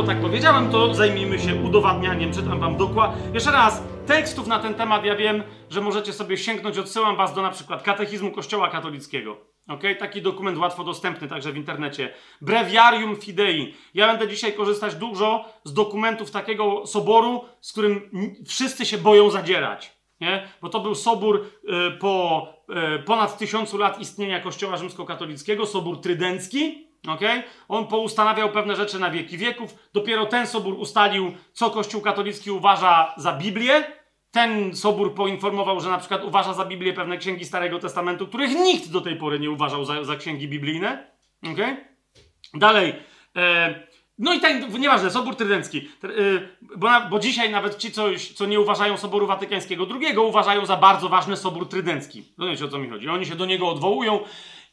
Skoro tak powiedziałem, to zajmijmy się udowadnianiem. Czytam wam dokładnie. Jeszcze raz, tekstów na ten temat ja wiem, że możecie sobie sięgnąć. Odsyłam was do na przykład Katechizmu Kościoła Katolickiego. Ok? Taki dokument łatwo dostępny także w internecie. Breviarium Fidei. Ja będę dzisiaj korzystać dużo z dokumentów takiego soboru, z którym wszyscy się boją zadzierać. Nie? Bo to był sobór y, po y, ponad tysiącu lat istnienia Kościoła Rzymskokatolickiego, sobór trydencki. Okay? On poustanawiał pewne rzeczy na wieki wieków. Dopiero ten sobór ustalił, co Kościół katolicki uważa za Biblię. Ten sobór poinformował, że na przykład uważa za Biblię pewne księgi Starego Testamentu, których nikt do tej pory nie uważał za, za księgi biblijne. Okay? Dalej. E, no i tak, nieważne, Sobór Trydencki. Y, bo, bo dzisiaj nawet ci, co, co nie uważają Soboru Watykańskiego II, uważają za bardzo ważny Sobór Trydencki. Rozumiecie, o co mi chodzi? Oni się do niego odwołują.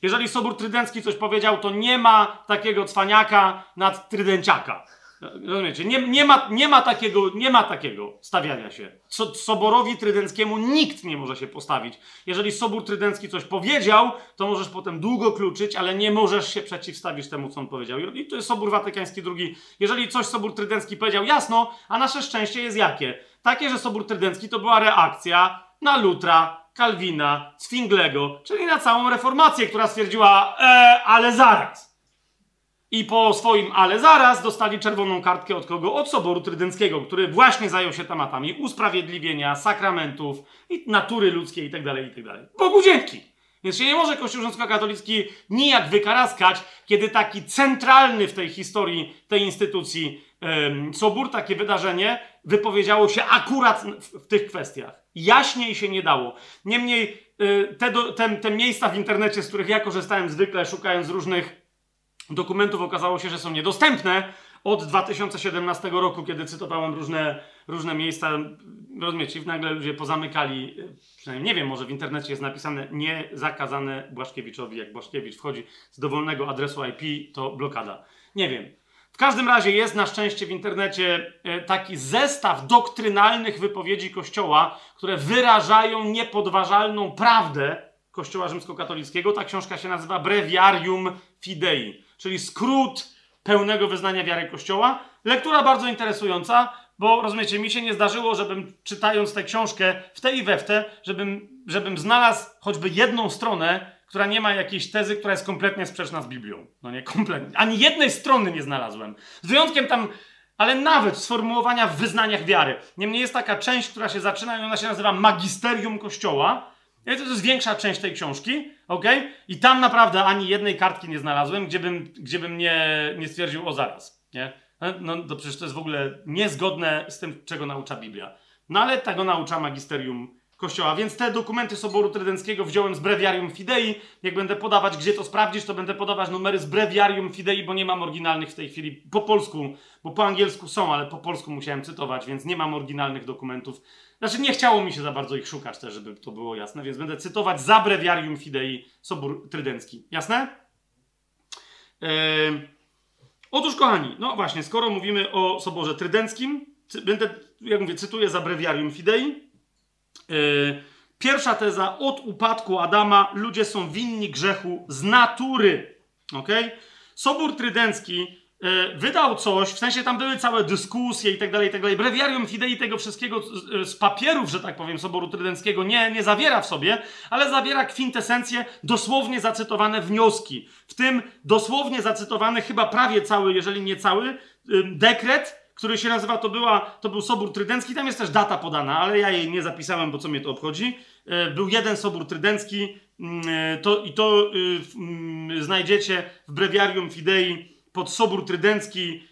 Jeżeli Sobór Trydencki coś powiedział, to nie ma takiego cwaniaka nad Trydenciaka. Rozumiecie? Nie, nie, ma, nie, ma takiego, nie ma takiego stawiania się. So, soborowi Trydenckiemu nikt nie może się postawić. Jeżeli Sobór Trydencki coś powiedział, to możesz potem długo kluczyć, ale nie możesz się przeciwstawić temu, co on powiedział. I to jest Sobór Watykański II. Jeżeli coś Sobór Trydencki powiedział, jasno, a nasze szczęście jest jakie? Takie, że Sobór Trydencki to była reakcja na Lutra, Kalwina, Zwinglego, czyli na całą reformację, która stwierdziła, e, ale zaraz. I po swoim ale zaraz dostali czerwoną kartkę od kogo? Od Soboru Trydenckiego, który właśnie zajął się tematami usprawiedliwienia, sakramentów i natury ludzkiej itd., tak itd. Tak Bogu dzięki! Więc się nie może Kościół rzymskokatolicki nijak wykaraskać, kiedy taki centralny w tej historii tej instytucji Sobór, takie wydarzenie, wypowiedziało się akurat w, tych kwestiach. Jaśniej się nie dało. Niemniej y, te, do, te, te miejsca w internecie, z których ja korzystałem zwykle, szukając różnych dokumentów okazało się, że są niedostępne od 2017 roku, kiedy cytowałem różne, różne miejsca. Rozumiecie, nagle ludzie pozamykali, przynajmniej nie wiem, może w internecie jest napisane nie zakazane Błaszkiewiczowi. Jak Błaszkiewicz wchodzi z dowolnego adresu IP, to blokada. Nie wiem. W każdym razie jest na szczęście w internecie e, taki zestaw doktrynalnych wypowiedzi Kościoła, które wyrażają niepodważalną prawdę Kościoła rzymskokatolickiego. Ta książka się nazywa Breviarium Fidei czyli skrót pełnego wyznania wiary Kościoła. Lektura bardzo interesująca, bo rozumiecie, mi się nie zdarzyło, żebym czytając tę książkę w te i we w te, żebym, żebym znalazł choćby jedną stronę, która nie ma jakiejś tezy, która jest kompletnie sprzeczna z Biblią. No nie, kompletnie. Ani jednej strony nie znalazłem. Z wyjątkiem tam, ale nawet sformułowania w wyznaniach wiary. Niemniej jest taka część, która się zaczyna i ona się nazywa Magisterium Kościoła. To jest większa część tej książki, ok? I tam naprawdę ani jednej kartki nie znalazłem, gdzie bym, gdzie bym nie, nie stwierdził o zaraz, nie? No, no to przecież to jest w ogóle niezgodne z tym, czego naucza Biblia. No ale tego naucza magisterium Kościoła. Więc te dokumenty Soboru Trydenckiego wziąłem z Breviarium Fidei. Jak będę podawać, gdzie to sprawdzisz, to będę podawać numery z Breviarium Fidei, bo nie mam oryginalnych w tej chwili po polsku, bo po angielsku są, ale po polsku musiałem cytować, więc nie mam oryginalnych dokumentów. Znaczy nie chciało mi się za bardzo ich szukać też, żeby to było jasne, więc będę cytować za Breviarium Fidei Sobór Trydencki. Jasne? Eee... Otóż kochani, no właśnie, skoro mówimy o Soborze Trydenckim, będę, jak mówię, cytuję za Breviarium Fidei, pierwsza teza, od upadku Adama ludzie są winni grzechu z natury. ok? Sobór Trydencki e, wydał coś, w sensie tam były całe dyskusje i tak dalej, i tak dalej. Breviarium Fidei tego wszystkiego z papierów, że tak powiem, Soboru Trydenckiego nie, nie zawiera w sobie, ale zawiera kwintesencję, dosłownie zacytowane wnioski. W tym dosłownie zacytowany chyba prawie cały, jeżeli nie cały, dekret który się nazywa, to, była, to był Sobór Trydencki, tam jest też data podana, ale ja jej nie zapisałem, bo co mnie to obchodzi. E, był jeden Sobór Trydencki. Mm, e, to, i to y, mm, znajdziecie w Breviarium Fidei pod Sobór Trydencki.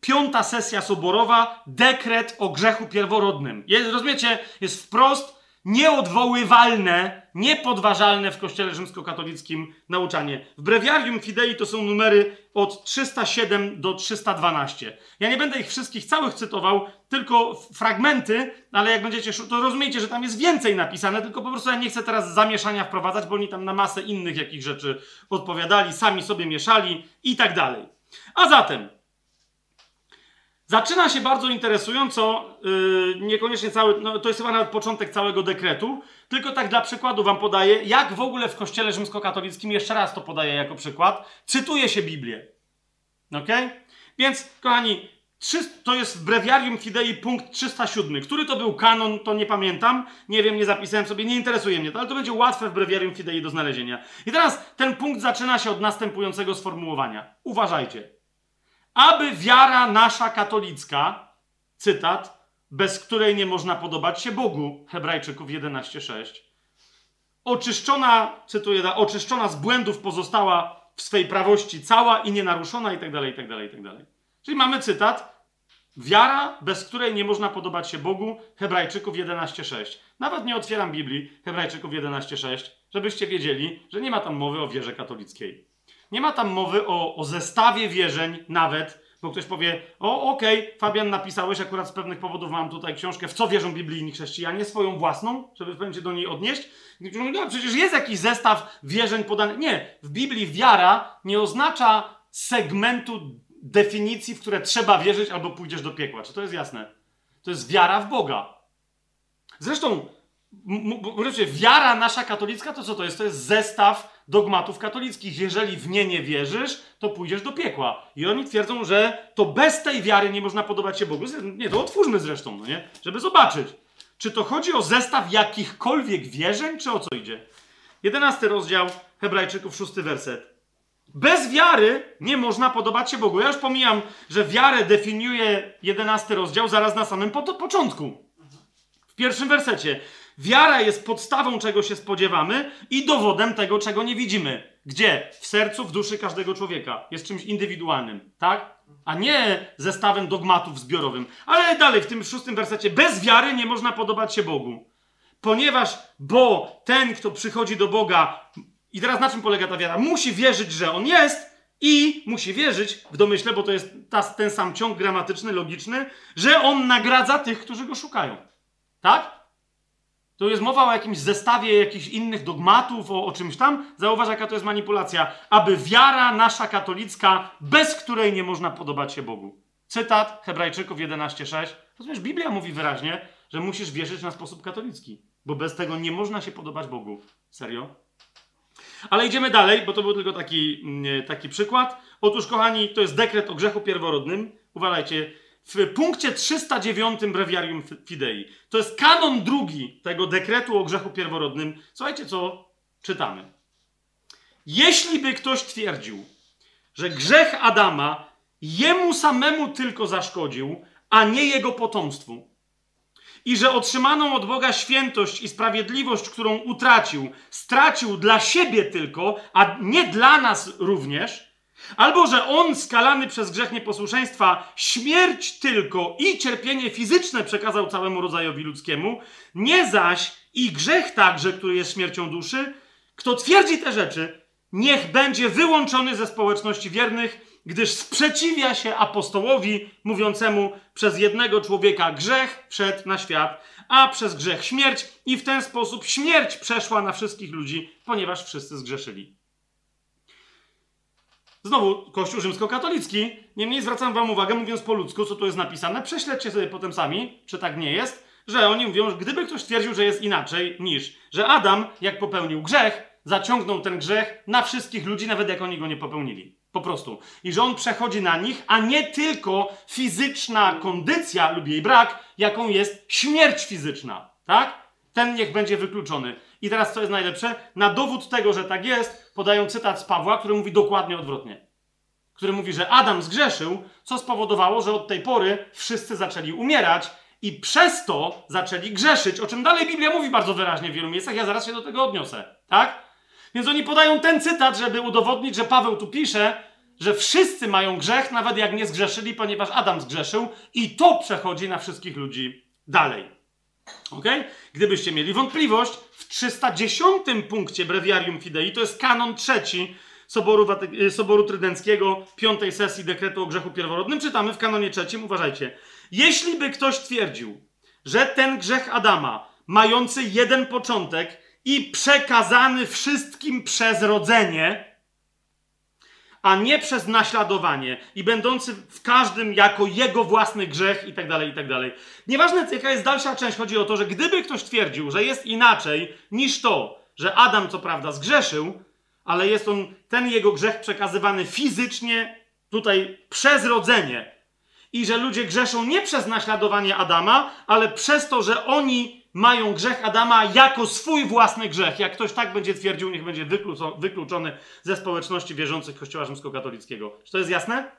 Piąta sesja soborowa, dekret o grzechu pierworodnym. Jest, rozumiecie, jest wprost nieodwoływalne, niepodważalne w kościele rzymskokatolickim nauczanie. W Breviarium Fidei to są numery od 307 do 312. Ja nie będę ich wszystkich całych cytował, tylko fragmenty, ale jak będziecie, to rozumiecie, że tam jest więcej napisane, tylko po prostu ja nie chcę teraz zamieszania wprowadzać, bo oni tam na masę innych jakich rzeczy odpowiadali, sami sobie mieszali i tak dalej. A zatem, Zaczyna się bardzo interesująco, yy, niekoniecznie cały, no to jest chyba nawet początek całego dekretu, tylko tak dla przykładu wam podaję, jak w ogóle w kościele rzymskokatolickim, jeszcze raz to podaję jako przykład, cytuje się Biblię. Ok? Więc, kochani, to jest w Breviarium Fidei punkt 307. Który to był kanon, to nie pamiętam. Nie wiem, nie zapisałem sobie, nie interesuje mnie to, ale to będzie łatwe w Breviarium Fidei do znalezienia. I teraz ten punkt zaczyna się od następującego sformułowania. Uważajcie. Aby wiara nasza katolicka, cytat, bez której nie można podobać się Bogu, Hebrajczyków 11:6, oczyszczona, cytuję, oczyszczona z błędów pozostała w swej prawości cała i nienaruszona i tak dalej, i tak dalej, i tak dalej. Czyli mamy cytat, Wiara, bez której nie można podobać się Bogu, Hebrajczyków 11:6. Nawet nie otwieram Biblii, Hebrajczyków 11:6, żebyście wiedzieli, że nie ma tam mowy o wierze katolickiej. Nie ma tam mowy o, o zestawie wierzeń, nawet, bo ktoś powie: O, okej, okay, Fabian, napisałeś, akurat z pewnych powodów mam tutaj książkę, w co wierzą biblijni chrześcijanie, swoją własną, żeby w do niej odnieść. No, przecież jest jakiś zestaw wierzeń podany. Nie, w Biblii wiara nie oznacza segmentu definicji, w które trzeba wierzyć, albo pójdziesz do piekła. Czy to jest jasne? To jest wiara w Boga. Zresztą, wiara nasza katolicka to co to jest? To jest zestaw dogmatów katolickich. Jeżeli w nie nie wierzysz, to pójdziesz do piekła. I oni twierdzą, że to bez tej wiary nie można podobać się Bogu. Nie, to otwórzmy zresztą, no nie? Żeby zobaczyć. Czy to chodzi o zestaw jakichkolwiek wierzeń, czy o co idzie? Jedenasty rozdział Hebrajczyków, szósty werset. Bez wiary nie można podobać się Bogu. Ja już pomijam, że wiarę definiuje jedenasty rozdział zaraz na samym po początku. W pierwszym wersecie. Wiara jest podstawą, czego się spodziewamy i dowodem tego, czego nie widzimy. Gdzie? W sercu, w duszy każdego człowieka. Jest czymś indywidualnym, tak? A nie zestawem dogmatów zbiorowym. Ale dalej, w tym szóstym wersecie. Bez wiary nie można podobać się Bogu. Ponieważ, bo ten, kto przychodzi do Boga, i teraz na czym polega ta wiara? Musi wierzyć, że on jest i musi wierzyć w domyśle, bo to jest ta, ten sam ciąg gramatyczny, logiczny, że on nagradza tych, którzy go szukają. Tak? To jest mowa o jakimś zestawie jakichś innych dogmatów, o, o czymś tam. Zauważ, jaka to jest manipulacja. Aby wiara nasza katolicka, bez której nie można podobać się Bogu. Cytat Hebrajczyków 11:6. Rozumiesz, Biblia mówi wyraźnie, że musisz wierzyć na sposób katolicki, bo bez tego nie można się podobać Bogu. Serio? Ale idziemy dalej, bo to był tylko taki, mm, taki przykład. Otóż, kochani, to jest dekret o grzechu pierworodnym. Uważajcie, w punkcie 309 Breviarium Fidei. To jest kanon drugi tego dekretu o grzechu pierworodnym. Słuchajcie, co czytamy. Jeśli by ktoś twierdził, że grzech Adama jemu samemu tylko zaszkodził, a nie jego potomstwu, i że otrzymaną od Boga świętość i sprawiedliwość, którą utracił, stracił dla siebie tylko, a nie dla nas również, albo że on, skalany przez grzech nieposłuszeństwa, śmierć tylko i cierpienie fizyczne przekazał całemu rodzajowi ludzkiemu, nie zaś i grzech także, który jest śmiercią duszy, kto twierdzi te rzeczy, niech będzie wyłączony ze społeczności wiernych, gdyż sprzeciwia się apostołowi mówiącemu przez jednego człowieka grzech wszedł na świat, a przez grzech śmierć i w ten sposób śmierć przeszła na wszystkich ludzi, ponieważ wszyscy zgrzeszyli. Znowu Kościół rzymskokatolicki. Niemniej zwracam wam uwagę, mówiąc po ludzku, co tu jest napisane. Prześledźcie sobie potem sami, czy tak nie jest, że oni mówią, że gdyby ktoś twierdził, że jest inaczej niż, że Adam, jak popełnił grzech, zaciągnął ten grzech na wszystkich ludzi, nawet jak oni go nie popełnili. Po prostu. I że on przechodzi na nich, a nie tylko fizyczna kondycja lub jej brak, jaką jest śmierć fizyczna. Tak? Ten niech będzie wykluczony. I teraz co jest najlepsze? Na dowód tego, że tak jest, podają cytat z Pawła, który mówi dokładnie odwrotnie. Który mówi, że Adam zgrzeszył, co spowodowało, że od tej pory wszyscy zaczęli umierać i przez to zaczęli grzeszyć, o czym dalej Biblia mówi bardzo wyraźnie w wielu miejscach. Ja zaraz się do tego odniosę. Tak? Więc oni podają ten cytat, żeby udowodnić, że Paweł tu pisze, że wszyscy mają grzech, nawet jak nie zgrzeszyli, ponieważ Adam zgrzeszył, i to przechodzi na wszystkich ludzi dalej. Ok? Gdybyście mieli wątpliwość, 310 punkcie Breviarium Fidei, to jest kanon trzeci Soboru, Waty- Soboru Trydenckiego, piątej sesji dekretu o grzechu pierworodnym, czytamy w kanonie trzecim, uważajcie. Jeśli by ktoś twierdził, że ten grzech Adama, mający jeden początek, i przekazany wszystkim przez rodzenie, a nie przez naśladowanie i będący w każdym jako jego własny grzech i tak dalej, i tak. Nieważne, jaka jest dalsza część, chodzi o to, że gdyby ktoś twierdził, że jest inaczej niż to, że Adam co prawda zgrzeszył, ale jest on, ten jego grzech przekazywany fizycznie, tutaj przez rodzenie i że ludzie grzeszą nie przez naśladowanie Adama, ale przez to, że oni mają grzech Adama jako swój własny grzech. Jak ktoś tak będzie twierdził, niech będzie wykluczony ze społeczności wierzących Kościoła Rzymskokatolickiego. Czy to jest jasne?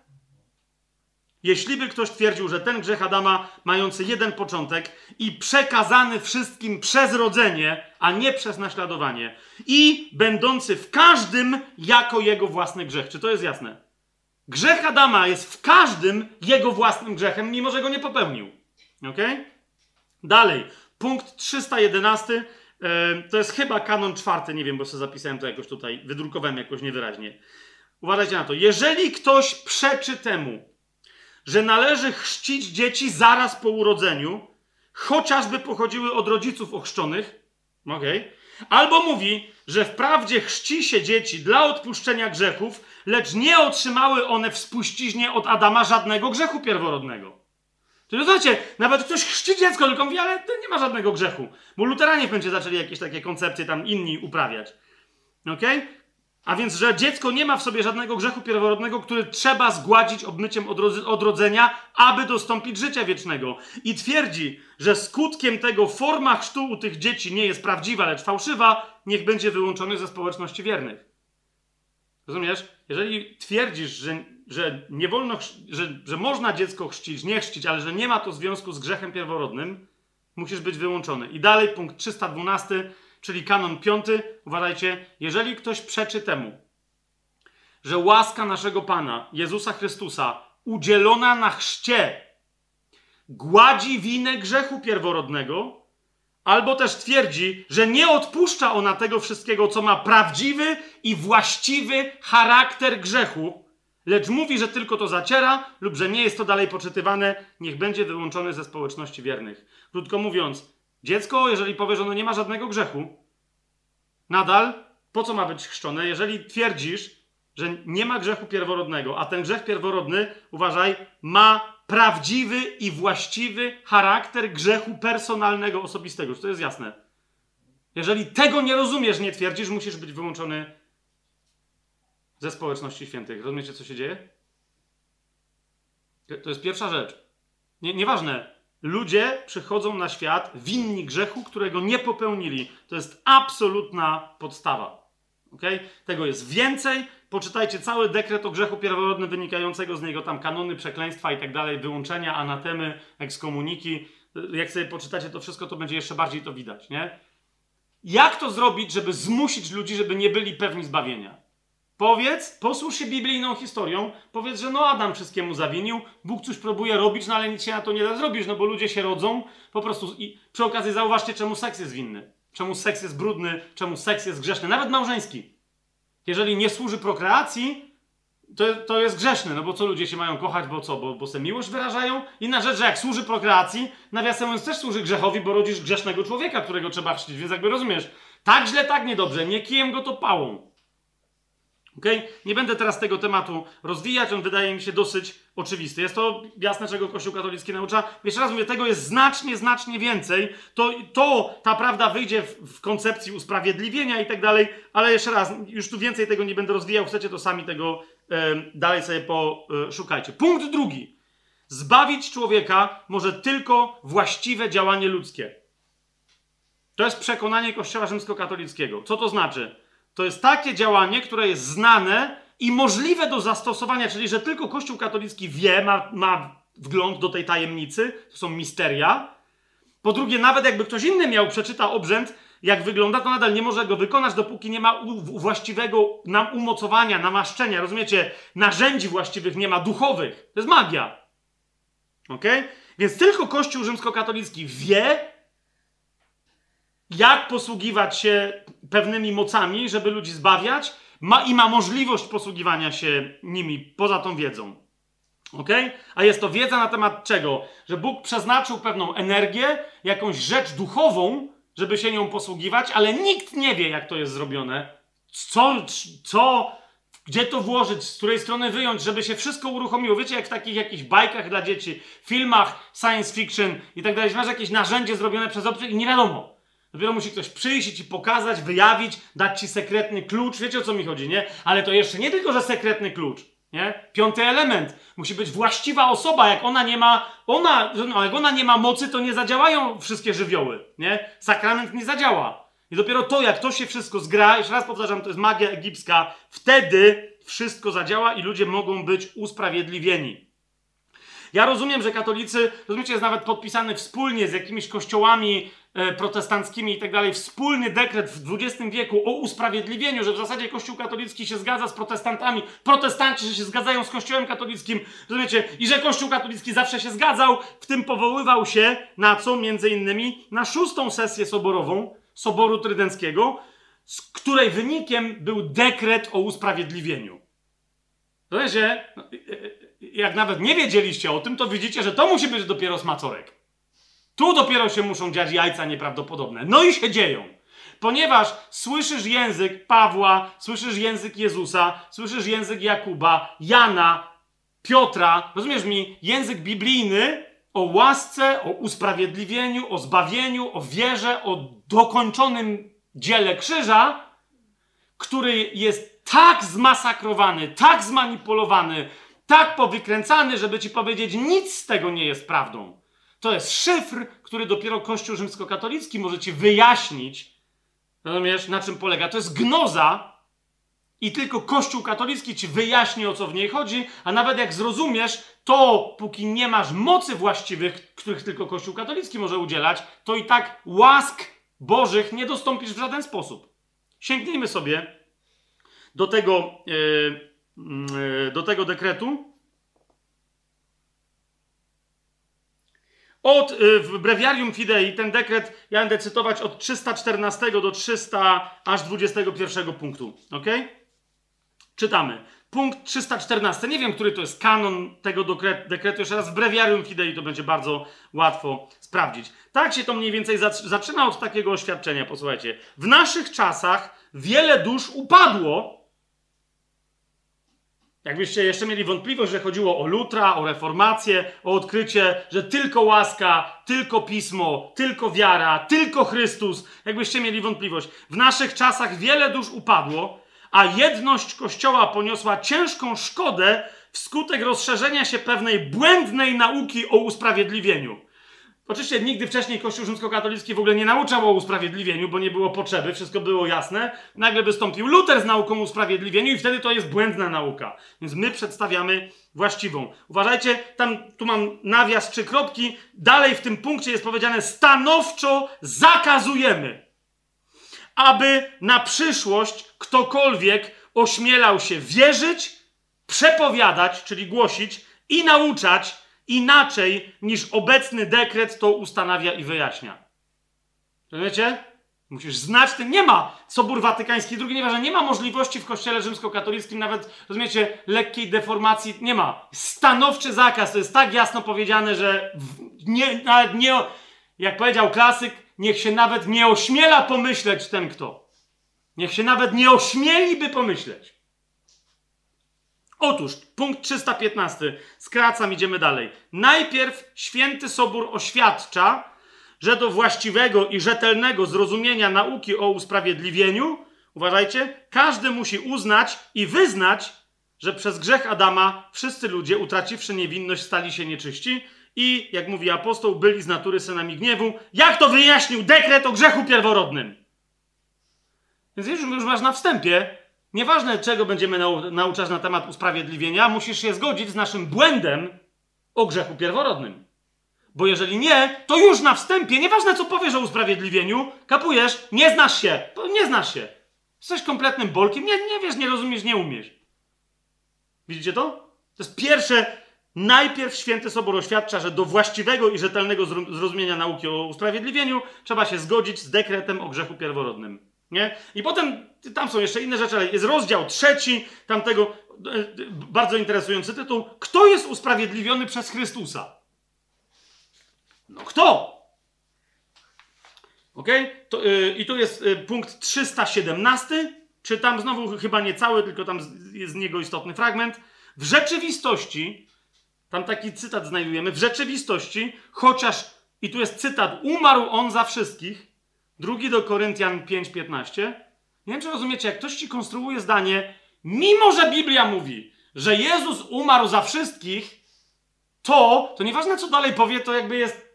Jeśli by ktoś twierdził, że ten grzech Adama, mający jeden początek i przekazany wszystkim przez rodzenie, a nie przez naśladowanie, i będący w każdym jako jego własny grzech. Czy to jest jasne? Grzech Adama jest w każdym jego własnym grzechem, mimo że go nie popełnił. Ok? Dalej, punkt 311. E, to jest chyba kanon czwarty, nie wiem, bo sobie zapisałem to jakoś tutaj, wydrukowałem jakoś niewyraźnie. Uważajcie na to. Jeżeli ktoś przeczy temu, że należy chrzcić dzieci zaraz po urodzeniu, chociażby pochodziły od rodziców ochrzczonych, okay? albo mówi, że wprawdzie chrzci się dzieci dla odpuszczenia grzechów, lecz nie otrzymały one w spuściźnie od Adama żadnego grzechu pierworodnego. To znacie, nawet ktoś chrzci dziecko, tylko mówi, ale to nie ma żadnego grzechu. Bo luteranie będzie zaczęli jakieś takie koncepcje tam inni uprawiać. Okej? Okay? A więc, że dziecko nie ma w sobie żadnego grzechu pierworodnego, który trzeba zgładzić obmyciem odrodzenia, aby dostąpić życia wiecznego. I twierdzi, że skutkiem tego forma chrztu u tych dzieci nie jest prawdziwa, lecz fałszywa, niech będzie wyłączony ze społeczności wiernych. Rozumiesz? Jeżeli twierdzisz, że, że nie wolno, że, że można dziecko chrzcić, nie chrzcić, ale że nie ma to związku z grzechem pierworodnym, musisz być wyłączony. I dalej punkt 312 czyli kanon piąty, uważajcie, jeżeli ktoś przeczy temu, że łaska naszego Pana, Jezusa Chrystusa, udzielona na chrzcie, gładzi winę grzechu pierworodnego, albo też twierdzi, że nie odpuszcza ona tego wszystkiego, co ma prawdziwy i właściwy charakter grzechu, lecz mówi, że tylko to zaciera lub że nie jest to dalej poczytywane, niech będzie wyłączony ze społeczności wiernych. Krótko mówiąc, Dziecko, jeżeli powie, że ono nie ma żadnego grzechu, nadal po co ma być chrzczone? Jeżeli twierdzisz, że nie ma grzechu pierworodnego, a ten grzech pierworodny, uważaj, ma prawdziwy i właściwy charakter grzechu personalnego, osobistego. Czy to jest jasne? Jeżeli tego nie rozumiesz, nie twierdzisz, musisz być wyłączony ze społeczności świętych. Rozumiecie, co się dzieje? To jest pierwsza rzecz. Nie, nieważne, ludzie przychodzą na świat winni grzechu, którego nie popełnili. To jest absolutna podstawa. Okay? Tego jest więcej. Poczytajcie cały dekret o grzechu pierworodnym wynikającego z niego, tam kanony, przekleństwa i tak dalej, wyłączenia, anatemy, ekskomuniki. Jak sobie poczytacie to wszystko, to będzie jeszcze bardziej to widać, nie? Jak to zrobić, żeby zmusić ludzi, żeby nie byli pewni zbawienia? Powiedz, posłuż się biblijną historią, powiedz, że no Adam wszystkiemu zawinił, Bóg coś próbuje robić, no ale nic się na to nie da zrobić, no bo ludzie się rodzą, po prostu i przy okazji zauważcie, czemu seks jest winny, czemu seks jest brudny, czemu seks jest grzeszny, nawet małżeński. Jeżeli nie służy prokreacji, to, to jest grzeszny, no bo co ludzie się mają kochać, bo co, bo, bo se miłość wyrażają? Inna rzecz, że jak służy prokreacji, nawiasem mówiąc też służy grzechowi, bo rodzisz grzesznego człowieka, którego trzeba chrzcić, więc jakby rozumiesz, tak źle, tak niedobrze, nie kijem go to pałą. Okay? Nie będę teraz tego tematu rozwijać, on wydaje mi się dosyć oczywisty. Jest to jasne, czego Kościół katolicki naucza. Jeszcze raz mówię, tego jest znacznie, znacznie więcej. To, to ta prawda wyjdzie w, w koncepcji usprawiedliwienia i tak dalej, ale jeszcze raz, już tu więcej tego nie będę rozwijał. Chcecie, to sami tego e, dalej sobie poszukajcie. E, Punkt drugi. Zbawić człowieka może tylko właściwe działanie ludzkie. To jest przekonanie Kościoła rzymskokatolickiego. Co to znaczy? To jest takie działanie, które jest znane i możliwe do zastosowania, czyli że tylko Kościół katolicki wie, ma, ma wgląd do tej tajemnicy, to są misteria. Po drugie, nawet jakby ktoś inny miał, przeczytał obrzęd, jak wygląda, to nadal nie może go wykonać, dopóki nie ma właściwego nam umocowania, namaszczenia, rozumiecie? Narzędzi właściwych nie ma, duchowych. To jest magia. Ok? Więc tylko Kościół rzymskokatolicki wie, jak posługiwać się pewnymi mocami, żeby ludzi zbawiać, ma, i ma możliwość posługiwania się nimi poza tą wiedzą. Ok? A jest to wiedza na temat czego? Że Bóg przeznaczył pewną energię, jakąś rzecz duchową, żeby się nią posługiwać, ale nikt nie wie, jak to jest zrobione. Co, co, gdzie to włożyć, z której strony wyjąć, żeby się wszystko uruchomiło. Wiecie, jak w takich jakichś bajkach dla dzieci, filmach science fiction i tak dalej, masz jakieś narzędzie zrobione przez obcych i nie wiadomo. Dopiero musi ktoś przyjść i ci pokazać, wyjawić, dać ci sekretny klucz. Wiecie o co mi chodzi, nie? Ale to jeszcze nie tylko, że sekretny klucz. Nie? Piąty element. Musi być właściwa osoba. Jak ona nie ma, ona, no, jak ona nie ma mocy, to nie zadziałają wszystkie żywioły. Nie? Sakrament nie zadziała. I dopiero to, jak to się wszystko zgra, jeszcze raz powtarzam, to jest magia egipska, wtedy wszystko zadziała i ludzie mogą być usprawiedliwieni. Ja rozumiem, że katolicy, rozumiecie, jest nawet podpisany wspólnie z jakimiś kościołami protestanckimi i tak dalej, wspólny dekret w XX wieku o usprawiedliwieniu, że w zasadzie Kościół katolicki się zgadza z protestantami, protestanci, się zgadzają z Kościołem katolickim, rozumiecie, i że Kościół katolicki zawsze się zgadzał, w tym powoływał się na co? Między innymi na szóstą sesję soborową Soboru Trydenckiego, z której wynikiem był dekret o usprawiedliwieniu. Rozumiecie? No, e, e, jak nawet nie wiedzieliście o tym, to widzicie, że to musi być dopiero smacorek. Tu dopiero się muszą dziać jajca nieprawdopodobne. No i się dzieją. Ponieważ słyszysz język Pawła, słyszysz język Jezusa, słyszysz język Jakuba, Jana, Piotra, rozumiesz mi, język biblijny o łasce, o usprawiedliwieniu, o zbawieniu, o wierze, o dokończonym dziele krzyża, który jest tak zmasakrowany, tak zmanipulowany, tak powykręcany, żeby ci powiedzieć, nic z tego nie jest prawdą. To jest szyfr, który dopiero Kościół rzymskokatolicki może ci wyjaśnić, rozumiesz, na czym polega. To jest gnoza i tylko Kościół katolicki ci wyjaśni, o co w niej chodzi, a nawet jak zrozumiesz, to póki nie masz mocy właściwych, których tylko Kościół katolicki może udzielać, to i tak łask Bożych nie dostąpisz w żaden sposób. Sięgnijmy sobie do tego... Yy, e, do tego dekretu. Od, e, w Breviarium Fidei ten dekret, ja będę cytować od 314 do 300 aż 21 punktu. Ok? Czytamy. Punkt 314. Nie wiem, który to jest kanon tego dekretu. Jeszcze raz w Breviarium Fidei to będzie bardzo łatwo sprawdzić. Tak się to mniej więcej zaczyna od takiego oświadczenia. Posłuchajcie. W naszych czasach wiele dusz upadło Jakbyście jeszcze mieli wątpliwość, że chodziło o Lutra, o reformację, o odkrycie, że tylko łaska, tylko pismo, tylko wiara, tylko Chrystus, jakbyście mieli wątpliwość. W naszych czasach wiele dusz upadło, a jedność Kościoła poniosła ciężką szkodę wskutek rozszerzenia się pewnej błędnej nauki o usprawiedliwieniu. Oczywiście nigdy wcześniej Kościół rzymskokatolicki w ogóle nie nauczał o usprawiedliwieniu, bo nie było potrzeby, wszystko było jasne. Nagle wystąpił Luter z nauką o usprawiedliwieniu i wtedy to jest błędna nauka. Więc my przedstawiamy właściwą. Uważajcie, tam tu mam nawias trzy kropki. Dalej w tym punkcie jest powiedziane stanowczo zakazujemy, aby na przyszłość ktokolwiek ośmielał się wierzyć, przepowiadać, czyli głosić i nauczać inaczej niż obecny dekret to ustanawia i wyjaśnia. Rozumiecie? Musisz znać ten. Nie ma Sobór Watykański II, nieważne, nie ma możliwości w kościele rzymskokatolickim nawet, rozumiecie, lekkiej deformacji. Nie ma. Stanowczy zakaz. To jest tak jasno powiedziane, że nie, nawet nie, jak powiedział klasyk, niech się nawet nie ośmiela pomyśleć ten kto. Niech się nawet nie ośmieliby pomyśleć. Otóż, punkt 315. Skracam, idziemy dalej. Najpierw święty Sobór oświadcza, że do właściwego i rzetelnego zrozumienia nauki o usprawiedliwieniu, uważajcie, każdy musi uznać i wyznać, że przez grzech Adama wszyscy ludzie, utraciwszy niewinność, stali się nieczyści i, jak mówi apostoł, byli z natury synami gniewu. Jak to wyjaśnił dekret o grzechu pierworodnym? Więc już, już masz na wstępie, Nieważne, czego będziemy nau nauczać na temat usprawiedliwienia, musisz się zgodzić z naszym błędem o grzechu pierworodnym. Bo jeżeli nie, to już na wstępie, nieważne co powiesz o usprawiedliwieniu, kapujesz, nie znasz się, nie znasz się. Jesteś kompletnym bolkiem, nie, nie wiesz, nie rozumiesz, nie umiesz. Widzicie to? To jest pierwsze, najpierw święty Sobor oświadcza, że do właściwego i rzetelnego zrozumienia nauki o usprawiedliwieniu trzeba się zgodzić z dekretem o grzechu pierworodnym. Nie? I potem tam są jeszcze inne rzeczy, ale jest rozdział trzeci tamtego, e, bardzo interesujący tytuł. Kto jest usprawiedliwiony przez Chrystusa? No kto? Ok? To, yy, I tu jest yy, punkt 317. Czytam znowu chyba nie cały, tylko tam jest z niego istotny fragment. W rzeczywistości, tam taki cytat znajdujemy, w rzeczywistości, chociaż, i tu jest cytat, umarł on za wszystkich, Drugi do Koryntian 5:15. Nie wiem, czy rozumiecie, jak ktoś ci konstruuje zdanie, mimo że Biblia mówi, że Jezus umarł za wszystkich, to, to nieważne co dalej powie, to jakby jest.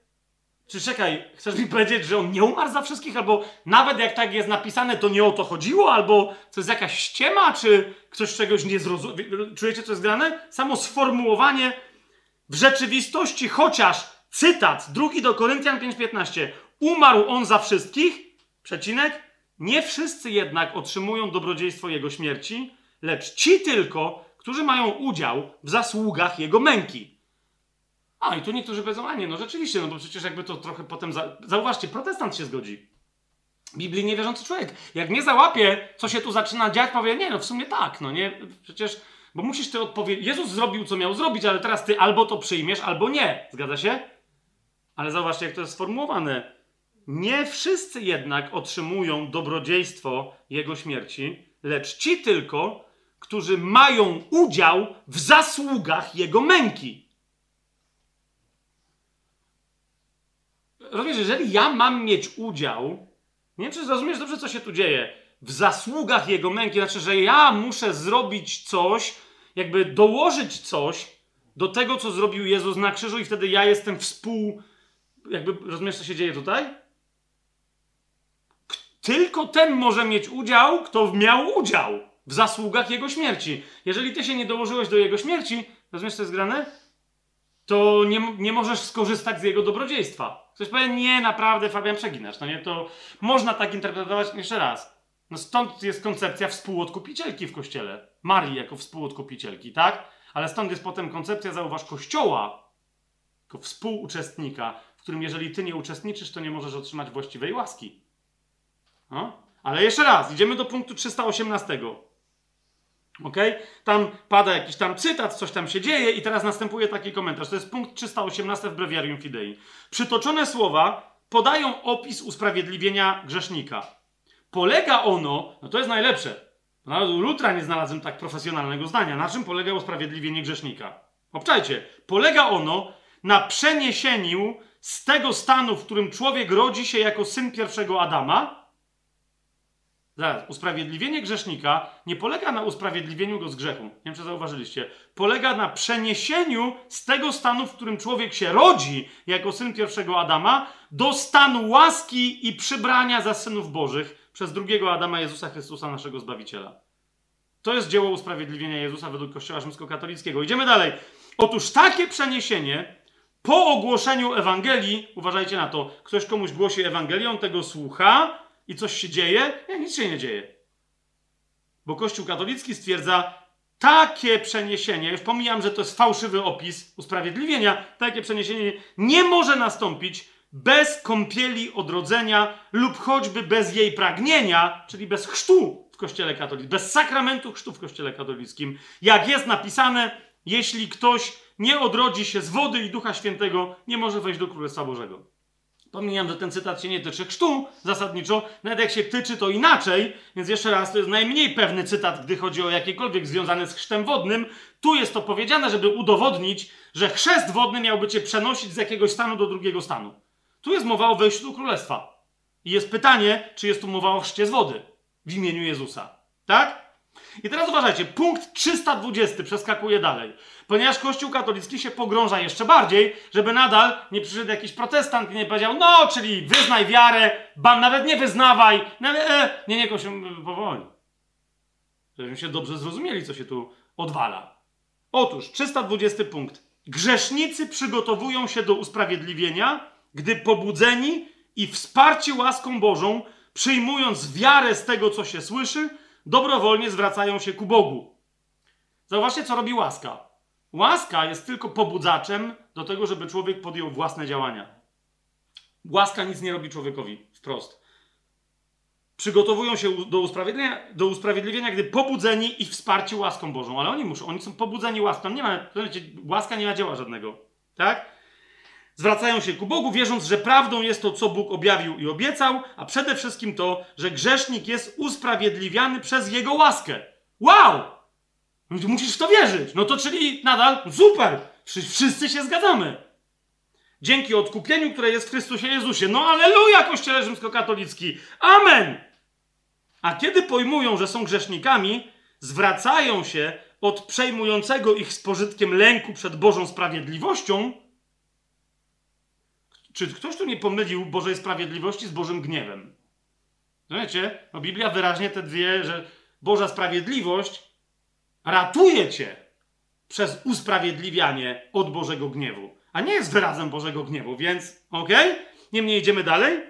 Czy czekaj, chcesz mi powiedzieć, że on nie umarł za wszystkich, albo nawet jak tak jest napisane, to nie o to chodziło, albo to jest jakaś ściema, czy ktoś czegoś nie zrozumiał. Czujecie, co jest grane? Samo sformułowanie w rzeczywistości, chociaż cytat, drugi do Koryntian 5:15, umarł on za wszystkich, przecinek, nie wszyscy jednak otrzymują dobrodziejstwo jego śmierci, lecz ci tylko, którzy mają udział w zasługach jego męki. A i tu niektórzy powiedzą, a nie, no rzeczywiście, no bo przecież jakby to trochę potem. Za... Zauważcie, protestant się zgodzi. Biblii niewierzący człowiek. Jak nie załapie, co się tu zaczyna dziać, powie, nie, no w sumie tak, no nie, przecież, bo musisz ty odpowiedzieć. Jezus zrobił, co miał zrobić, ale teraz ty albo to przyjmiesz, albo nie. Zgadza się? Ale zauważcie, jak to jest sformułowane. Nie wszyscy jednak otrzymują dobrodziejstwo Jego śmierci, lecz ci tylko, którzy mają udział w zasługach Jego męki. Rozumiesz, jeżeli ja mam mieć udział, nie wiem, czy zrozumiesz dobrze, co się tu dzieje, w zasługach Jego męki, znaczy, że ja muszę zrobić coś, jakby dołożyć coś do tego, co zrobił Jezus na krzyżu i wtedy ja jestem współ... Jakby, rozumiesz, co się dzieje tutaj? Tylko ten może mieć udział, kto miał udział w zasługach jego śmierci. Jeżeli ty się nie dołożyłeś do jego śmierci, rozumiesz, co jest grane? To nie, nie możesz skorzystać z jego dobrodziejstwa. Ktoś powie, nie, naprawdę, Fabian, przeginasz. No nie, to można tak interpretować jeszcze raz. No stąd jest koncepcja współodkupicielki w kościele. Marii jako współodkupicielki, tak? Ale stąd jest potem koncepcja, zauważ, kościoła jako współuczestnika, w którym jeżeli ty nie uczestniczysz, to nie możesz otrzymać właściwej łaski. No? Ale jeszcze raz, idziemy do punktu 318. Ok? Tam pada jakiś tam cytat, coś tam się dzieje, i teraz następuje taki komentarz. To jest punkt 318 w Breviarium Fidei. Przytoczone słowa podają opis usprawiedliwienia grzesznika. Polega ono, no to jest najlepsze. Nawet u Lutra nie znalazłem tak profesjonalnego zdania. Na czym polega usprawiedliwienie grzesznika? Obczajcie. Polega ono na przeniesieniu z tego stanu, w którym człowiek rodzi się jako syn pierwszego Adama, Zaraz, usprawiedliwienie grzesznika nie polega na usprawiedliwieniu go z grzechu. Nie wiem, czy zauważyliście. Polega na przeniesieniu z tego stanu, w którym człowiek się rodzi jako syn pierwszego Adama, do stanu łaski i przybrania za synów Bożych przez drugiego Adama Jezusa Chrystusa, naszego Zbawiciela. To jest dzieło usprawiedliwienia Jezusa według Kościoła Rzymskokatolickiego. Idziemy dalej. Otóż takie przeniesienie po ogłoszeniu Ewangelii, uważajcie na to, ktoś komuś głosi Ewangelię, on tego słucha, i coś się dzieje? Nie, nic się nie dzieje. Bo Kościół katolicki stwierdza, takie przeniesienie, już pomijam, że to jest fałszywy opis usprawiedliwienia, takie przeniesienie nie może nastąpić bez kąpieli odrodzenia lub choćby bez jej pragnienia, czyli bez chrztu w Kościele katolickim, bez sakramentu chrztu w Kościele katolickim. Jak jest napisane, jeśli ktoś nie odrodzi się z wody i Ducha Świętego, nie może wejść do Królestwa Bożego. Pomijam, że ten cytat się nie tyczy chrztu zasadniczo, nawet jak się tyczy, to inaczej, więc jeszcze raz, to jest najmniej pewny cytat, gdy chodzi o jakiekolwiek związane z chrztem wodnym. Tu jest to powiedziane, żeby udowodnić, że chrzest wodny miałby cię przenosić z jakiegoś stanu do drugiego stanu. Tu jest mowa o wejściu do królestwa. I jest pytanie, czy jest tu mowa o chrzcie z wody w imieniu Jezusa. Tak? I teraz uważajcie, punkt 320 przeskakuje dalej. Ponieważ Kościół katolicki się pogrąża jeszcze bardziej, żeby nadal nie przyszedł jakiś protestant i nie powiedział, no, czyli wyznaj wiarę, ban nawet nie wyznawaj. Nawet, e, nie, nie, Kościół, powoli. Żebyśmy się dobrze zrozumieli, co się tu odwala. Otóż, 320 punkt. Grzesznicy przygotowują się do usprawiedliwienia, gdy pobudzeni i wsparci łaską Bożą, przyjmując wiarę z tego, co się słyszy, dobrowolnie zwracają się ku Bogu. Zauważcie, co robi łaska. Łaska jest tylko pobudzaczem do tego, żeby człowiek podjął własne działania. Łaska nic nie robi człowiekowi wprost. Przygotowują się do usprawiedliwienia, do usprawiedliwienia, gdy pobudzeni i wsparci łaską Bożą. Ale oni muszą, oni są pobudzeni łaską. Nie ma, łaska nie ma dzieła żadnego. Tak? Zwracają się ku Bogu, wierząc, że prawdą jest to, co Bóg objawił i obiecał, a przede wszystkim to, że grzesznik jest usprawiedliwiany przez Jego łaskę. Wow! Musisz w to wierzyć. No to czyli nadal super. Wszyscy się zgadzamy. Dzięki odkupieniu, które jest w Chrystusie Jezusie. No aleluja, Kościele Rzymskokatolicki. Amen! A kiedy pojmują, że są grzesznikami, zwracają się od przejmującego ich z pożytkiem lęku przed Bożą sprawiedliwością. Czy ktoś tu nie pomylił Bożej sprawiedliwości z Bożym gniewem? Wiecie, no Biblia wyraźnie te dwie, że Boża sprawiedliwość ratuje cię przez usprawiedliwianie od Bożego gniewu, a nie jest wyrazem Bożego gniewu, więc okej? Okay? Niemniej idziemy dalej.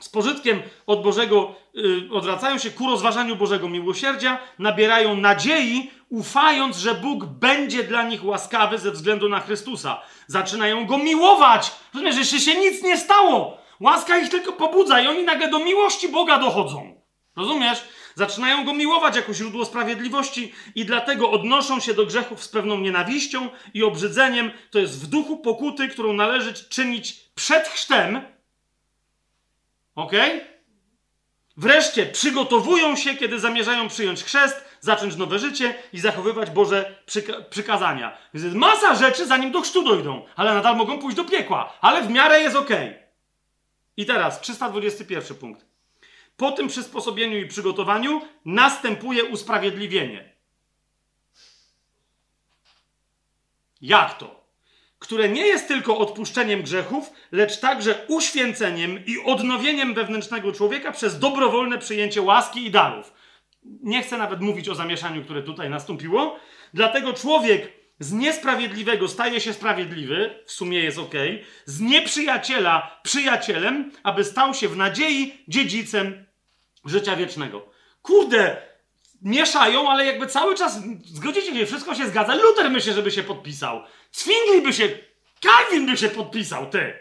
Z pożytkiem od Bożego yy, odwracają się ku rozważaniu Bożego miłosierdzia, nabierają nadziei, ufając, że Bóg będzie dla nich łaskawy ze względu na Chrystusa. Zaczynają go miłować. Rozumiesz, jeszcze się nic nie stało. Łaska ich tylko pobudza i oni nagle do miłości Boga dochodzą. Rozumiesz? Zaczynają go miłować jako źródło sprawiedliwości i dlatego odnoszą się do grzechów z pewną nienawiścią i obrzydzeniem. To jest w duchu pokuty, którą należy czynić przed chrztem. Ok? Wreszcie przygotowują się, kiedy zamierzają przyjąć chrzest, zacząć nowe życie i zachowywać Boże przyka przykazania. Więc jest masa rzeczy, zanim do chrztu dojdą, ale nadal mogą pójść do piekła, ale w miarę jest ok. I teraz 321 punkt. Po tym przysposobieniu i przygotowaniu następuje usprawiedliwienie. Jak to? Które nie jest tylko odpuszczeniem grzechów, lecz także uświęceniem i odnowieniem wewnętrznego człowieka przez dobrowolne przyjęcie łaski i darów. Nie chcę nawet mówić o zamieszaniu, które tutaj nastąpiło. Dlatego człowiek z niesprawiedliwego staje się sprawiedliwy, w sumie jest ok, z nieprzyjaciela przyjacielem, aby stał się w nadziei dziedzicem życia wiecznego. Kurde, mieszają, ale jakby cały czas, zgodzicie się, wszystko się zgadza. Luther myślę, żeby się podpisał. Zwingli by się, Calvin by się podpisał, ty.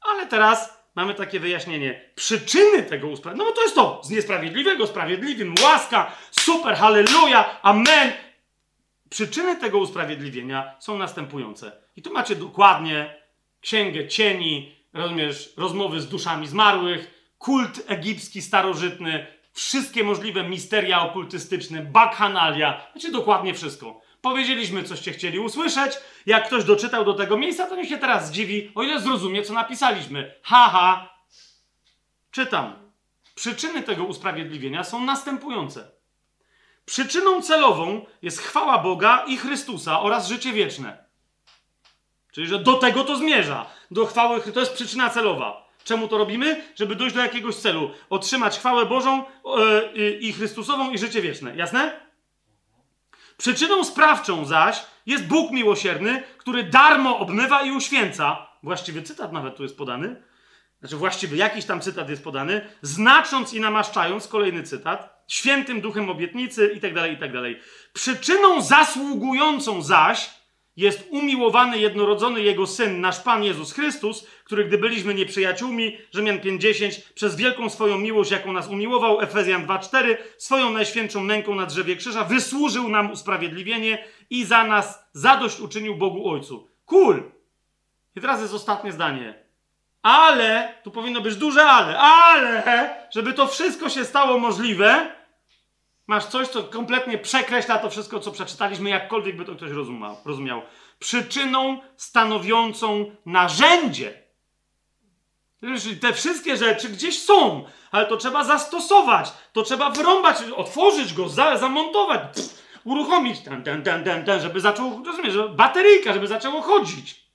Ale teraz mamy takie wyjaśnienie. Przyczyny tego usprawiedliwienia, no bo to jest to, z niesprawiedliwego, sprawiedliwym, łaska, super, halleluja, amen. Przyczyny tego usprawiedliwienia są następujące. I tu macie dokładnie księgę cieni, rozumiesz, rozmowy z duszami zmarłych, kult egipski starożytny, wszystkie możliwe misteria okultystyczne, bakhanalia, znaczy dokładnie wszystko. Powiedzieliśmy, coście chcieli usłyszeć. Jak ktoś doczytał do tego miejsca, to niech się teraz zdziwi, o ile zrozumie, co napisaliśmy. Haha. Czytam. Przyczyny tego usprawiedliwienia są następujące. Przyczyną celową jest chwała Boga i Chrystusa oraz życie wieczne. Czyli, że do tego to zmierza. Do chwały, to jest przyczyna celowa. Czemu to robimy? Żeby dojść do jakiegoś celu. Otrzymać chwałę Bożą yy, i Chrystusową i życie wieczne. Jasne? Przyczyną sprawczą zaś jest Bóg miłosierny, który darmo obmywa i uświęca. Właściwy cytat nawet tu jest podany. Znaczy właściwy jakiś tam cytat jest podany. Znacząc i namaszczając, kolejny cytat, świętym duchem obietnicy i tak tak dalej. Przyczyną zasługującą zaś jest umiłowany jednorodzony Jego Syn, nasz Pan Jezus Chrystus, który gdy byliśmy nieprzyjaciółmi, Rzymian 5.10, przez wielką swoją miłość, jaką nas umiłował, Efezjan 2.4, swoją najświętszą męką na drzewie krzyża, wysłużył nam usprawiedliwienie i za nas zadość uczynił Bogu Ojcu. Cool! I teraz jest ostatnie zdanie. Ale, tu powinno być duże ale, ale, żeby to wszystko się stało możliwe, Masz coś, co kompletnie przekreśla to wszystko, co przeczytaliśmy, jakkolwiek by to ktoś rozumiał. rozumiał. Przyczyną stanowiącą narzędzie. Te wszystkie rzeczy gdzieś są, ale to trzeba zastosować, to trzeba wrąbać, otworzyć go, za, zamontować, pff, uruchomić, ten, ten, ten, ten, ten, żeby zaczął, rozumiesz, bateryjka, żeby zaczęło chodzić.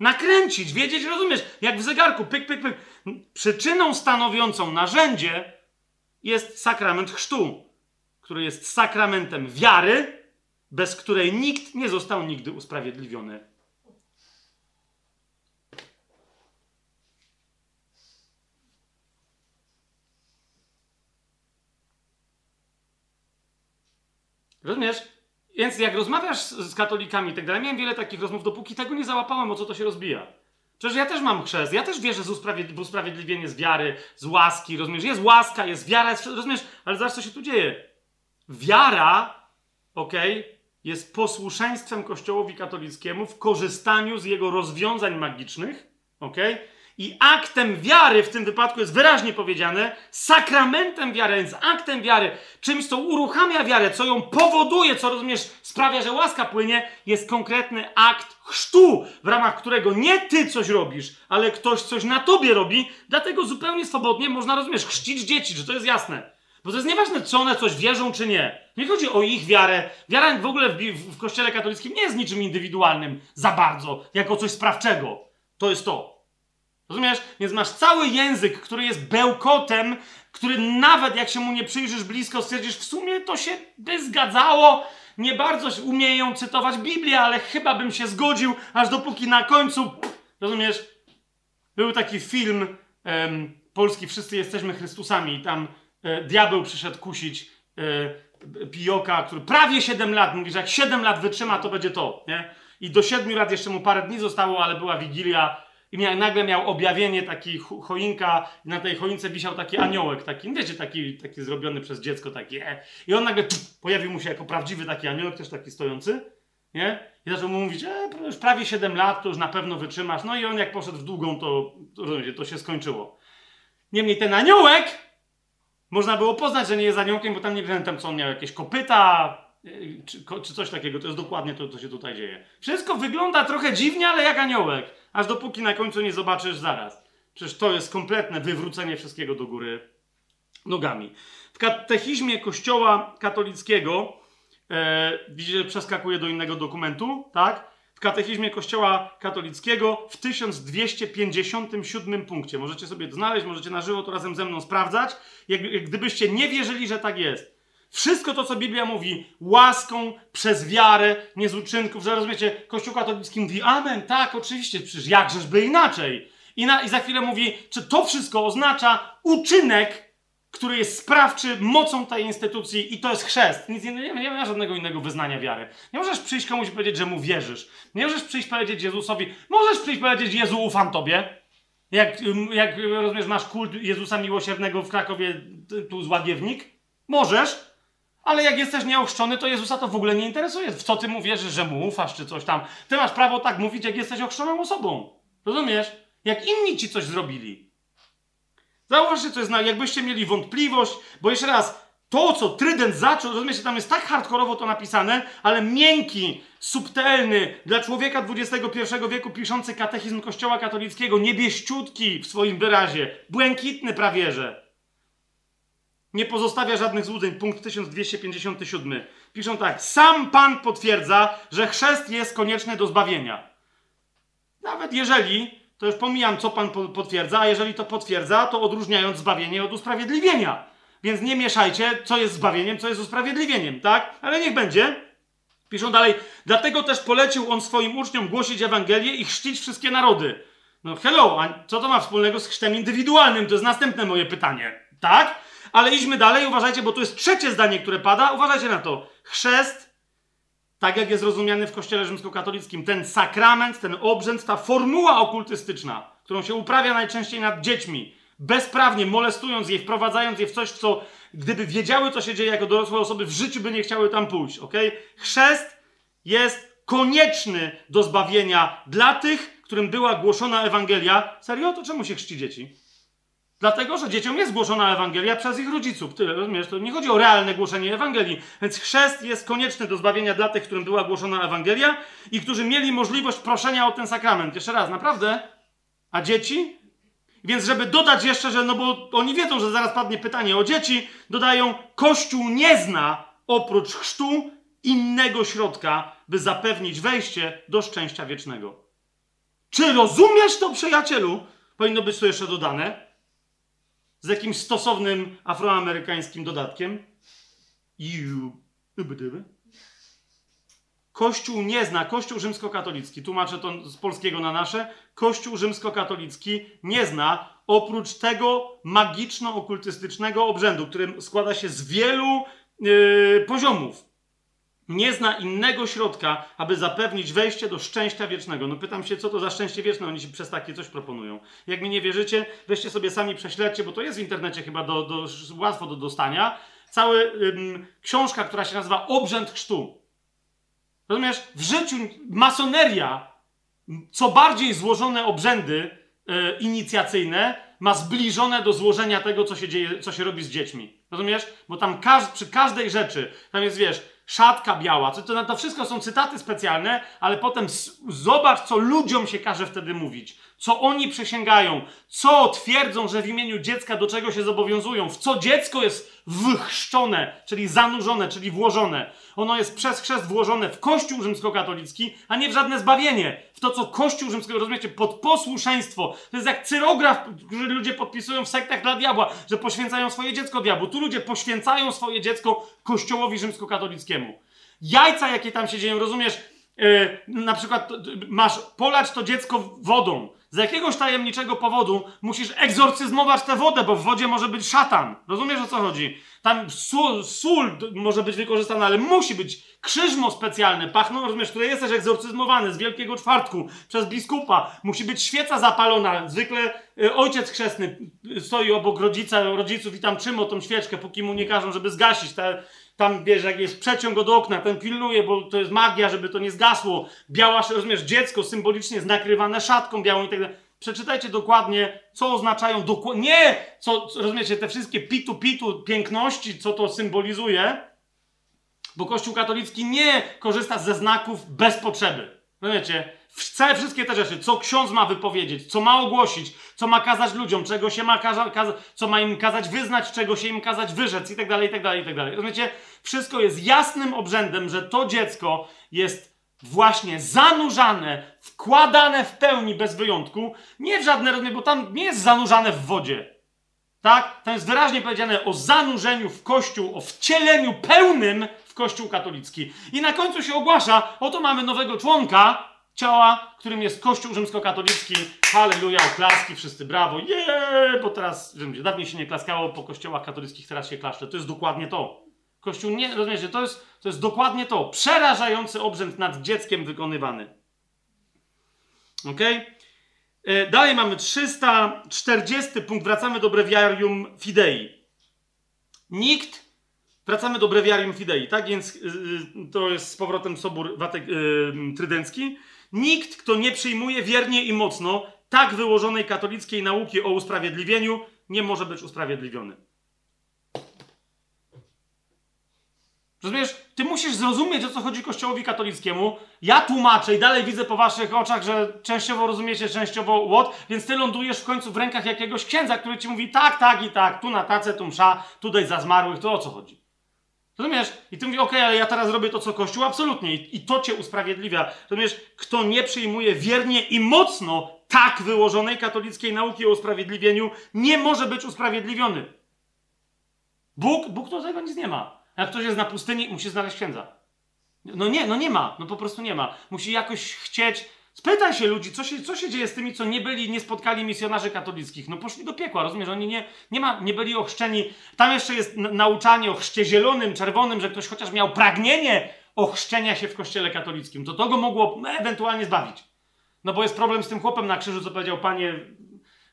Nakręcić, wiedzieć, rozumiesz, jak w zegarku, pyk, pyk, pyk. Przyczyną stanowiącą narzędzie jest sakrament chrztu który jest sakramentem wiary, bez której nikt nie został nigdy usprawiedliwiony. Rozumiesz? Więc jak rozmawiasz z katolikami i tak dalej, miałem wiele takich rozmów, dopóki tego nie załapałem, o co to się rozbija. Przecież ja też mam chrzest, ja też wierzę w usprawiedliwienie z wiary, z łaski, rozumiesz? Jest łaska, jest wiara, jest, rozumiesz? Ale zobacz, co się tu dzieje. Wiara, ok, jest posłuszeństwem Kościołowi katolickiemu w korzystaniu z jego rozwiązań magicznych, ok? I aktem wiary w tym wypadku jest wyraźnie powiedziane, sakramentem wiary, więc aktem wiary, czymś, co uruchamia wiarę, co ją powoduje, co rozumiesz, sprawia, że łaska płynie, jest konkretny akt chrztu, w ramach którego nie ty coś robisz, ale ktoś coś na tobie robi, dlatego zupełnie swobodnie można, rozumiesz, chrzcić dzieci, że to jest jasne. Bo to jest nieważne, czy one coś wierzą, czy nie. Nie chodzi o ich wiarę. Wiara w ogóle w, w, kościele katolickim nie jest niczym indywidualnym za bardzo, jako coś sprawczego. To jest to. Rozumiesz? Więc masz cały język, który jest bełkotem, który nawet jak się mu nie przyjrzysz blisko, stwierdzisz, w sumie to się by zgadzało. Nie bardzo umieją cytować Biblię, ale chyba bym się zgodził, aż dopóki na końcu, rozumiesz? Był taki film um, polski, wszyscy jesteśmy Chrystusami i tam diabeł przyszedł kusić e, pijoka, który prawie 7 lat, mówi, że jak 7 lat wytrzyma, to będzie to, nie? I do 7 lat jeszcze mu parę dni zostało, ale była Wigilia, i miał, nagle miał objawienie, taki choinka, i na tej choince wisiał taki aniołek, taki, wiecie, taki, taki zrobiony przez dziecko, taki, e. I on nagle pojawił mu się jako prawdziwy taki aniołek, też taki stojący, nie? I zaczął mu mówić, e, już prawie 7 lat, to już na pewno wytrzymasz. No i on jak poszedł w długą, to, to, to się skończyło. Niemniej ten aniołek, można było poznać, że nie jest aniołkiem, bo tam nie pamiętam, co on miał, jakieś kopyta, e, czy, czy coś takiego, to jest dokładnie to, co się tutaj dzieje. Wszystko wygląda trochę dziwnie, ale jak aniołek aż dopóki na końcu nie zobaczysz zaraz. Przecież to jest kompletne wywrócenie wszystkiego do góry nogami. W katechizmie Kościoła katolickiego, e, widzicie, przeskakuje do innego dokumentu, tak? W katechizmie Kościoła katolickiego w 1257 punkcie. Możecie sobie to znaleźć, możecie na żywo to razem ze mną sprawdzać. Jak, jak gdybyście nie wierzyli, że tak jest. Wszystko to, co Biblia mówi, łaską, przez wiarę, nie z uczynków, że rozumiecie, Kościół katolicki mówi, amen, tak, oczywiście, przecież jakżeżby inaczej. I, na, I za chwilę mówi, czy to wszystko oznacza uczynek, który jest sprawczy mocą tej instytucji i to jest chrzest. Nic nie, nie, nie ma żadnego innego wyznania wiary. Nie możesz przyjść komuś i powiedzieć, że mu wierzysz. Nie możesz przyjść powiedzieć Jezusowi, możesz przyjść powiedzieć, Jezu, ufam Tobie. Jak, jak rozumiesz, masz kult Jezusa Miłosiernego w Krakowie, tu z Łagiewnik? Możesz, ale jak jesteś nieochrzczony, to Jezusa to w ogóle nie interesuje. W co ty mu wierzysz, że mu ufasz, czy coś tam. Ty masz prawo tak mówić, jak jesteś ochrzczoną osobą. Rozumiesz? Jak inni ci coś zrobili. Zauważcie, to jest, jakbyście mieli wątpliwość, bo jeszcze raz, to, co Trydent zaczął, rozumiecie, tam jest tak hardkorowo to napisane, ale miękki, subtelny, dla człowieka XXI wieku piszący katechizm Kościoła katolickiego, niebieściutki w swoim wyrazie, błękitny prawierze nie pozostawia żadnych złudzeń. Punkt 1257. Piszą tak. Sam Pan potwierdza, że chrzest jest konieczny do zbawienia. Nawet jeżeli, to już pomijam, co Pan potwierdza, a jeżeli to potwierdza, to odróżniając zbawienie od usprawiedliwienia. Więc nie mieszajcie, co jest zbawieniem, co jest usprawiedliwieniem, tak? Ale niech będzie. Piszą dalej. Dlatego też polecił on swoim uczniom głosić Ewangelię i chrzcić wszystkie narody. No hello, a co to ma wspólnego z chrztem indywidualnym? To jest następne moje pytanie. Tak? Ale idźmy dalej, uważajcie, bo tu jest trzecie zdanie, które pada. Uważajcie na to. Chrzest, tak jak jest rozumiany w kościele rzymskokatolickim, ten sakrament, ten obrzęd, ta formuła okultystyczna, którą się uprawia najczęściej nad dziećmi, bezprawnie molestując je, wprowadzając je w coś, w co gdyby wiedziały, co się dzieje jako dorosłe osoby, w życiu by nie chciały tam pójść, ok? Chrzest jest konieczny do zbawienia dla tych, którym była głoszona Ewangelia. Serio? To czemu się chrzci dzieci? Dlatego, że dzieciom jest głoszona Ewangelia przez ich rodziców. Tyle, rozumiesz? To nie chodzi o realne głoszenie Ewangelii. Więc chrzest jest konieczny do zbawienia dla tych, którym była głoszona Ewangelia i którzy mieli możliwość proszenia o ten sakrament. Jeszcze raz, naprawdę? A dzieci? Więc żeby dodać jeszcze, że no bo oni wiedzą, że zaraz padnie pytanie o dzieci, dodają, Kościół nie zna oprócz chrztu innego środka, by zapewnić wejście do szczęścia wiecznego. Czy rozumiesz to, przyjacielu? Powinno być tu jeszcze dodane z jakimś stosownym afroamerykańskim dodatkiem. Kościół nie zna, Kościół rzymskokatolicki, tłumaczę to z polskiego na nasze, Kościół rzymskokatolicki nie zna oprócz tego magiczno-okultystycznego obrzędu, który składa się z wielu yy, poziomów nie zna innego środka, aby zapewnić wejście do szczęścia wiecznego. No pytam się, co to za szczęście wieczne oni ci przez takie coś proponują. Jak mi nie wierzycie, weźcie sobie sami prześledźcie, bo to jest w internecie chyba do, do, łatwo do dostania. Cała książka, która się nazywa Obrzęd Chrztu. Rozumiesz? W życiu masoneria, co bardziej złożone obrzędy y, inicjacyjne, ma zbliżone do złożenia tego, co się dzieje, co się robi z dziećmi. Rozumiesz? Bo tam każ przy każdej rzeczy, tam jest, wiesz, szatka biała. To, to, to wszystko są cytaty specjalne, ale potem zobacz, co ludziom się każe wtedy mówić. Co oni przysięgają, co twierdzą, że w imieniu dziecka do czego się zobowiązują, w co dziecko jest wchrzczone, czyli zanurzone, czyli włożone. Ono jest przez chrzest włożone w Kościół rzymskokatolicki, a nie w żadne zbawienie. W to, co Kościół rzymski, rozumiecie, pod posłuszeństwo. To jest jak cyrograf, który ludzie podpisują w sektach dla diabła, że poświęcają swoje dziecko diabłu. Tu ludzie poświęcają swoje dziecko Kościołowi rzymskokatolickiemu. Jajca, jakie tam się dzieją, rozumiesz? Yy, na przykład masz polać to dziecko wodą. Z jakiegoś tajemniczego powodu musisz egzorcyzmować tę wodę, bo w wodzie może być szatan. Rozumiesz o co chodzi? Tam sól, sól może być wykorzystana, ale musi być krzyżmo specjalne, pachną, rozumiesz, które jest też egzorcyzmowany z Wielkiego Czwartku przez biskupa. Musi być świeca zapalona. Zwykle y, ojciec chrzestny stoi obok rodzica, rodziców i tam trzyma tą świeczkę, póki mu nie każą, żeby zgasić te tam, wiesz, jak jest przeciąg od okna, ten pilnuje, bo to jest magia, żeby to nie zgasło. Biała, rozumiesz, dziecko symbolicznie jest nakrywane szatką białą i tak dalej. Przeczytajcie dokładnie, co oznaczają dokładnie, nie, co, rozumiecie, te wszystkie pitu-pitu piękności, co to symbolizuje, bo Kościół katolicki nie korzysta ze znaków bez potrzeby. Rozumiecie? Całe wszystkie te rzeczy, co ksiądz ma wypowiedzieć, co ma ogłosić, co ma kazać ludziom, czego się ma kazać, co ma im kazać wyznać, czego się im kazać wyrzec i tak dalej, i tak dalej, i tak dalej. Rozumiecie? Wszystko jest jasnym obrzędem, że to dziecko jest właśnie zanurzane, wkładane w pełni bez wyjątku, nie w żadne, rozumie, bo tam nie jest zanurzane w wodzie. Tak? Tam jest wyraźnie powiedziane o zanurzeniu w Kościół, o wcieleniu pełnym w Kościół katolicki. I na końcu się ogłasza, oto mamy nowego członka, ciała, którym jest Kościół rzymskokatolicki. Halleluja, oklaski, wszyscy brawo, je, bo teraz, dawniej się nie klaskało po kościołach katolickich, teraz się klaszcze. To jest dokładnie to. Kościół nie, rozumiecie, to jest, to jest dokładnie to. Przerażający obrzęd nad dzieckiem wykonywany. Ok? E, dalej mamy 340 punkt, wracamy do breviarium fidei. Nikt Wracamy do breviarium fidei, tak? Więc yy, to jest z powrotem Sobór Watyk, yy, Trydencki. Nikt, kto nie przyjmuje wiernie i mocno tak wyłożonej katolickiej nauki o usprawiedliwieniu, nie może być usprawiedliwiony. Rozumiesz? Ty musisz zrozumieć, o co chodzi Kościołowi katolickiemu. Ja tłumaczę i dalej widzę po waszych oczach, że częściowo rozumiecie, częściowo what, więc ty lądujesz w końcu w rękach jakiegoś księdza, który ci mówi tak, tak i tak, tu na tace, tu msza, tu daj za zmarłych, to o co chodzi? Rozumiesz? I ty mówisz, okej, okay, ale ja teraz robię to, co Kościół, absolutnie. I, I, to cię usprawiedliwia. Rozumiesz? Kto nie przyjmuje wiernie i mocno tak wyłożonej katolickiej nauki o usprawiedliwieniu, nie może być usprawiedliwiony. Bóg, Bóg do tego nic nie ma. Jak ktoś jest na pustyni, musi znaleźć księdza. No nie, no nie ma. No po prostu nie ma. Musi jakoś chcieć Spytaj się ludzi, co się, co się dzieje z tymi, co nie byli, nie spotkali misjonarzy katolickich. No poszli do piekła, rozumiesz? Oni nie, nie, ma, nie byli ochrzczeni. Tam jeszcze jest nauczanie o chrzcie zielonym, czerwonym, że ktoś chociaż miał pragnienie ochrzczenia się w kościele katolickim. To to go mogło ewentualnie zbawić. No bo jest problem z tym chłopem na krzyżu, co powiedział, panie,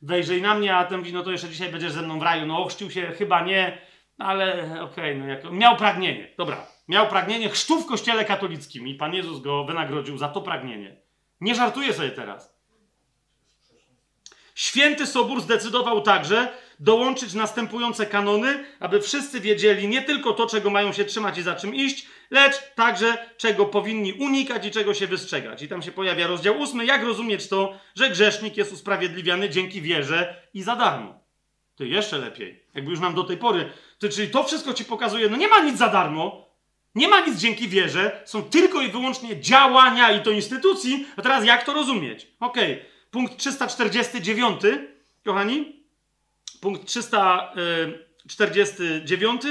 wejrzyj na mnie, a ten mówi, no to jeszcze dzisiaj będziesz ze mną w raju. No ochrzcił się, chyba nie, ale okej, okay, no jak... Miał pragnienie, dobra. Miał pragnienie chrztu w kościele katolickim i Pan Jezus go wynagrodził za to pragnienie. Nie żartuję sobie teraz. Święty Sobór zdecydował także dołączyć następujące kanony, aby wszyscy wiedzieli nie tylko to, czego mają się trzymać i za czym iść, lecz także czego powinni unikać i czego się wystrzegać. I tam się pojawia rozdział ósmy. Jak rozumieć to, że grzesznik jest usprawiedliwiany dzięki wierze i za darmo? To jeszcze lepiej. Jakby już nam do tej pory. To, czyli to wszystko ci pokazuje, no nie ma nic za darmo, nie ma nic dzięki wierze, są tylko i wyłącznie działania i to instytucji. A teraz jak to rozumieć? Ok, punkt 349, kochani. Punkt 349.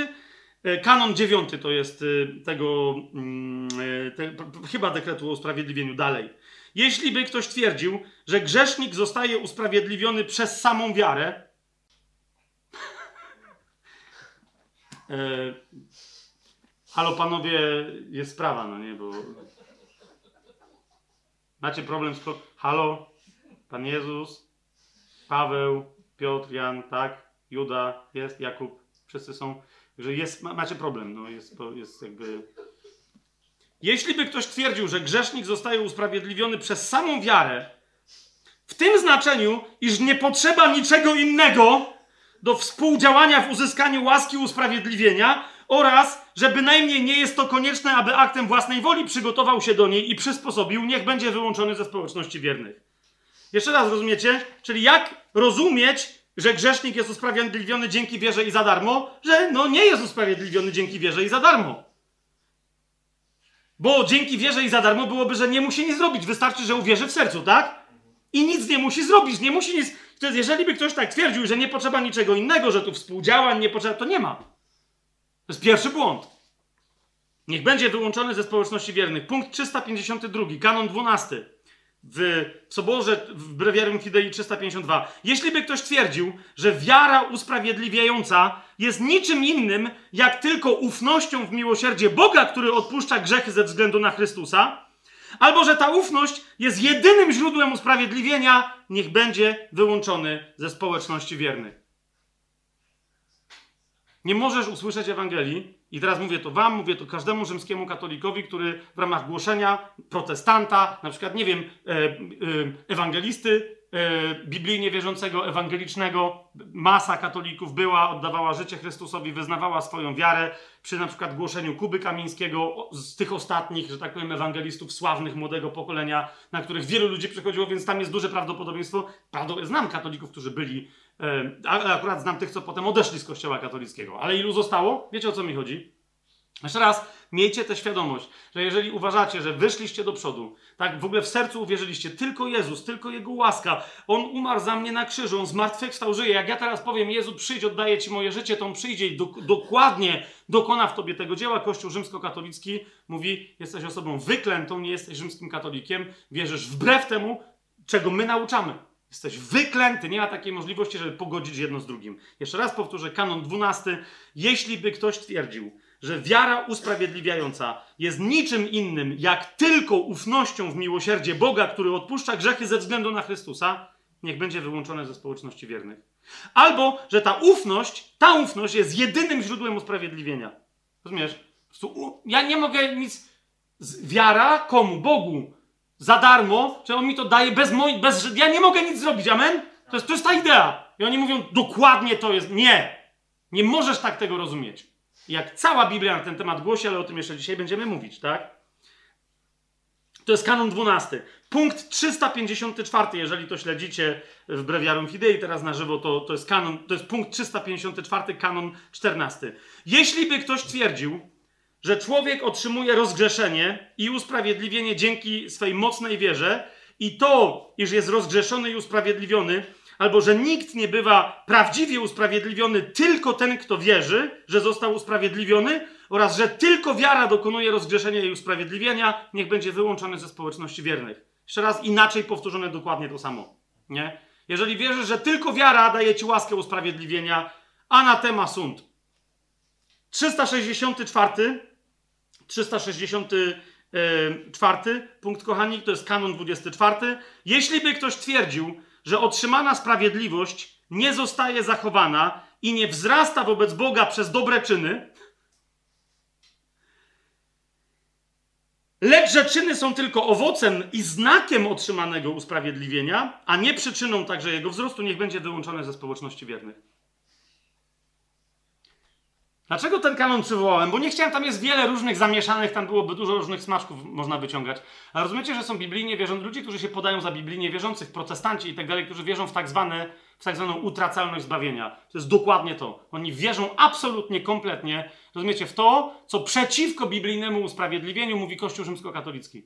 E, kanon 9 to jest e, tego, mm, e, te, chyba dekretu o usprawiedliwieniu dalej. Jeśli by ktoś twierdził, że grzesznik zostaje usprawiedliwiony przez samą wiarę, Halo panowie, jest sprawa, no nie, bo... Macie problem z... Halo? Pan Jezus? Paweł? Piotr? Jan? Tak? Juda? Jest? Jakub? Wszyscy są... Że jest... Macie problem, no jest, jest jakby... Jeśli by ktoś twierdził, że grzesznik zostaje usprawiedliwiony przez samą wiarę, w tym znaczeniu, iż nie potrzeba niczego innego do współdziałania w uzyskaniu łaski usprawiedliwienia, oraz, że bynajmniej nie jest to konieczne, aby aktem własnej woli przygotował się do niej i przysposobił, niech będzie wyłączony ze społeczności wiernych. Jeszcze raz rozumiecie? Czyli jak rozumieć że grzesznik jest usprawiedliwiony dzięki wierze i za darmo, że no nie jest usprawiedliwiony dzięki wierze i za darmo. Bo dzięki wierze i za darmo byłoby, że nie musi nic zrobić. Wystarczy, że uwierzy w sercu, tak? I nic nie musi zrobić, nie musi nic. Jeżeli by ktoś tak twierdził, że nie potrzeba niczego innego, że tu współdziałań nie potrzeba, to nie ma. To jest pierwszy błąd. Niech będzie wyłączony ze społeczności wiernych. Punkt 352, kanon 12 w Soborze w Breviarium Fidei 352. Jeśli by ktoś twierdził, że wiara usprawiedliwiająca jest niczym innym, jak tylko ufnością w miłosierdzie Boga, który odpuszcza grzechy ze względu na Chrystusa, albo że ta ufność jest jedynym źródłem usprawiedliwienia, niech będzie wyłączony ze społeczności wiernych. Nie możesz usłyszeć Ewangelii, i teraz mówię to wam, mówię to każdemu rzymskiemu katolikowi, który w ramach głoszenia protestanta, na przykład, nie wiem, e, e, ewangelisty e, biblijnie wierzącego, ewangelicznego, masa katolików była, oddawała życie Chrystusowi, wyznawała swoją wiarę przy na przykład głoszeniu Kuby Kamińskiego, z tych ostatnich, że tak powiem, ewangelistów sławnych młodego pokolenia, na których wielu ludzi przychodziło, więc tam jest duże prawdopodobieństwo. Prawda, znam katolików, którzy byli ale akurat znam tych, co potem odeszli z kościoła katolickiego. Ale ilu zostało? Wiecie o co mi chodzi? Jeszcze raz, miejcie tę świadomość, że jeżeli uważacie, że wyszliście do przodu, tak w ogóle w sercu uwierzyliście, tylko Jezus, tylko Jego łaska, On umarł za mnie na krzyżu, On zmartwychwstał, żyje. Jak ja teraz powiem, Jezu, przyjdź, oddaję Ci moje życie, to On przyjdzie i do, dokładnie dokona w Tobie tego dzieła. Kościół rzymskokatolicki mówi, jesteś osobą wyklętą, nie jesteś rzymskim katolikiem, wierzysz wbrew temu, czego my nauczamy. Jesteś wyklęty, nie ma takiej możliwości, żeby pogodzić jedno z drugim. Jeszcze raz powtórzę, kanon 12. Jeśli by ktoś twierdził, że wiara usprawiedliwiająca jest niczym innym, jak tylko ufnością w miłosierdzie Boga, który odpuszcza grzechy ze względu na Chrystusa, niech będzie wyłączone ze społeczności wiernych. Albo, że ta ufność, ta ufność jest jedynym źródłem usprawiedliwienia. Rozumiesz? Ja nie mogę nic. Wiara komu? Bogu za darmo, że on mi to daje bez mojej, bez, ja nie mogę nic zrobić, amen? To jest, to jest ta idea. I oni mówią, dokładnie to jest, nie. Nie możesz tak tego rozumieć. Jak cała Biblia na ten temat głosi, ale o tym jeszcze dzisiaj będziemy mówić, tak? To jest kanon 12. Punkt 354, jeżeli to śledzicie w Breviarum Fidei teraz na żywo, to, to jest kanon, to jest punkt 354, kanon 14. Jeśli by ktoś twierdził, że człowiek otrzymuje rozgrzeszenie i usprawiedliwienie dzięki swej mocnej wierze, i to, iż jest rozgrzeszony i usprawiedliwiony, albo że nikt nie bywa prawdziwie usprawiedliwiony, tylko ten, kto wierzy, że został usprawiedliwiony, oraz że tylko wiara dokonuje rozgrzeszenia i usprawiedliwienia, niech będzie wyłączony ze społeczności wiernych. Jeszcze raz inaczej powtórzone dokładnie to samo. Nie? Jeżeli wierzysz, że tylko wiara daje ci łaskę usprawiedliwienia, anatema sunt. 364 364 punkt, kochani, to jest kanon 24. Jeśli by ktoś twierdził, że otrzymana sprawiedliwość nie zostaje zachowana i nie wzrasta wobec Boga przez dobre czyny, lecz że czyny są tylko owocem i znakiem otrzymanego usprawiedliwienia, a nie przyczyną także jego wzrostu, niech będzie wyłączone ze społeczności wiernych. Dlaczego ten kanon przywołałem? Bo nie chciałem, tam jest wiele różnych zamieszanych, tam byłoby dużo różnych smaczków można wyciągać. Ale rozumiecie, że są biblijnie wierzący, ludzie, którzy się podają za biblijnie wierzących, protestanci i tak dalej, którzy wierzą w tak, zwane, w tak zwaną utracalność zbawienia. To jest dokładnie to. Oni wierzą absolutnie, kompletnie, rozumiecie, w to, co przeciwko biblijnemu usprawiedliwieniu mówi Kościół rzymskokatolicki.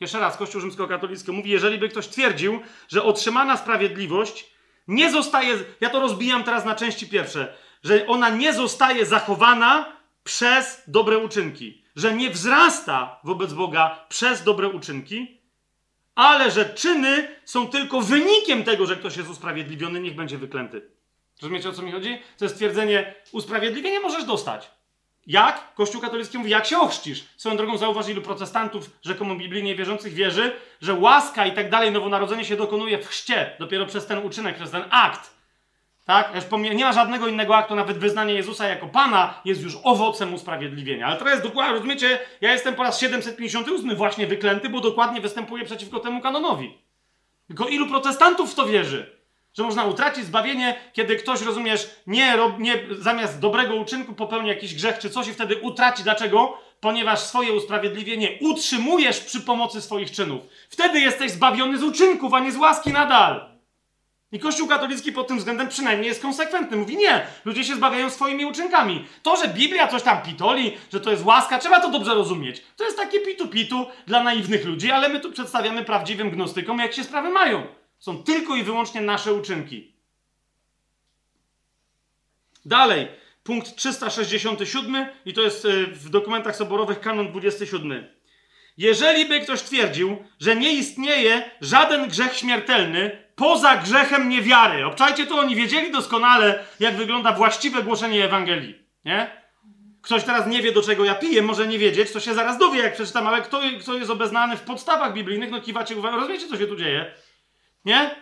Jeszcze raz, Kościół rzymskokatolicki mówi, jeżeli by ktoś twierdził, że otrzymana sprawiedliwość nie zostaje, ja to rozbijam teraz na części pierwsze, że ona nie zostaje zachowana przez dobre uczynki, że nie wzrasta wobec Boga przez dobre uczynki, ale że czyny są tylko wynikiem tego, że ktoś jest usprawiedliwiony, niech będzie wyklęty. Rozumiecie o co mi chodzi? To jest stwierdzenie, usprawiedliwienie możesz dostać. Jak? Kościół katolicki mówi, jak się ochrzcisz. Swoją drogą zauważ, ilu protestantów rzekomo biblijnie wierzących wierzy, że łaska i tak dalej, nowonarodzenie się dokonuje w chrzcie, dopiero przez ten uczynek, przez ten akt. Tak? Nie ma żadnego innego aktu, nawet wyznanie Jezusa jako Pana jest już owocem usprawiedliwienia. Ale jest dokładnie, rozumiecie, ja jestem po raz 758 właśnie wyklęty, bo dokładnie występuję przeciwko temu kanonowi. Tylko ilu protestantów w to wierzy? Że można utracić zbawienie, kiedy ktoś, rozumiesz, nie, nie zamiast dobrego uczynku popełni jakiś grzech czy coś i wtedy utraci. Dlaczego? Ponieważ swoje usprawiedliwienie utrzymujesz przy pomocy swoich czynów. Wtedy jesteś zbawiony z uczynków, a nie z łaski nadal. I Kościół katolicki pod tym względem przynajmniej jest konsekwentny. Mówi nie, ludzie się zbawiają swoimi uczynkami. To, że Biblia coś tam pitoli, że to jest łaska, trzeba to dobrze rozumieć. To jest takie pitu-pitu dla naiwnych ludzi, ale my tu przedstawiamy prawdziwym gnostykom, jak się sprawy mają. Są tylko i wyłącznie nasze uczynki. Dalej, punkt 367 i to jest y, w dokumentach soborowych kanon 27. Jeżeli by ktoś twierdził, że nie istnieje żaden grzech śmiertelny poza grzechem niewiary. Obczajcie to, oni wiedzieli doskonale, jak wygląda właściwe głoszenie Ewangelii. Nie? Ktoś teraz nie wie, do czego ja piję, może nie wiedzieć, to się zaraz dowie, jak przeczytam, ale kto, kto jest obeznany w podstawach biblijnych, no kiwacie uwagę, rozumiecie, co się tu dzieje? Nie?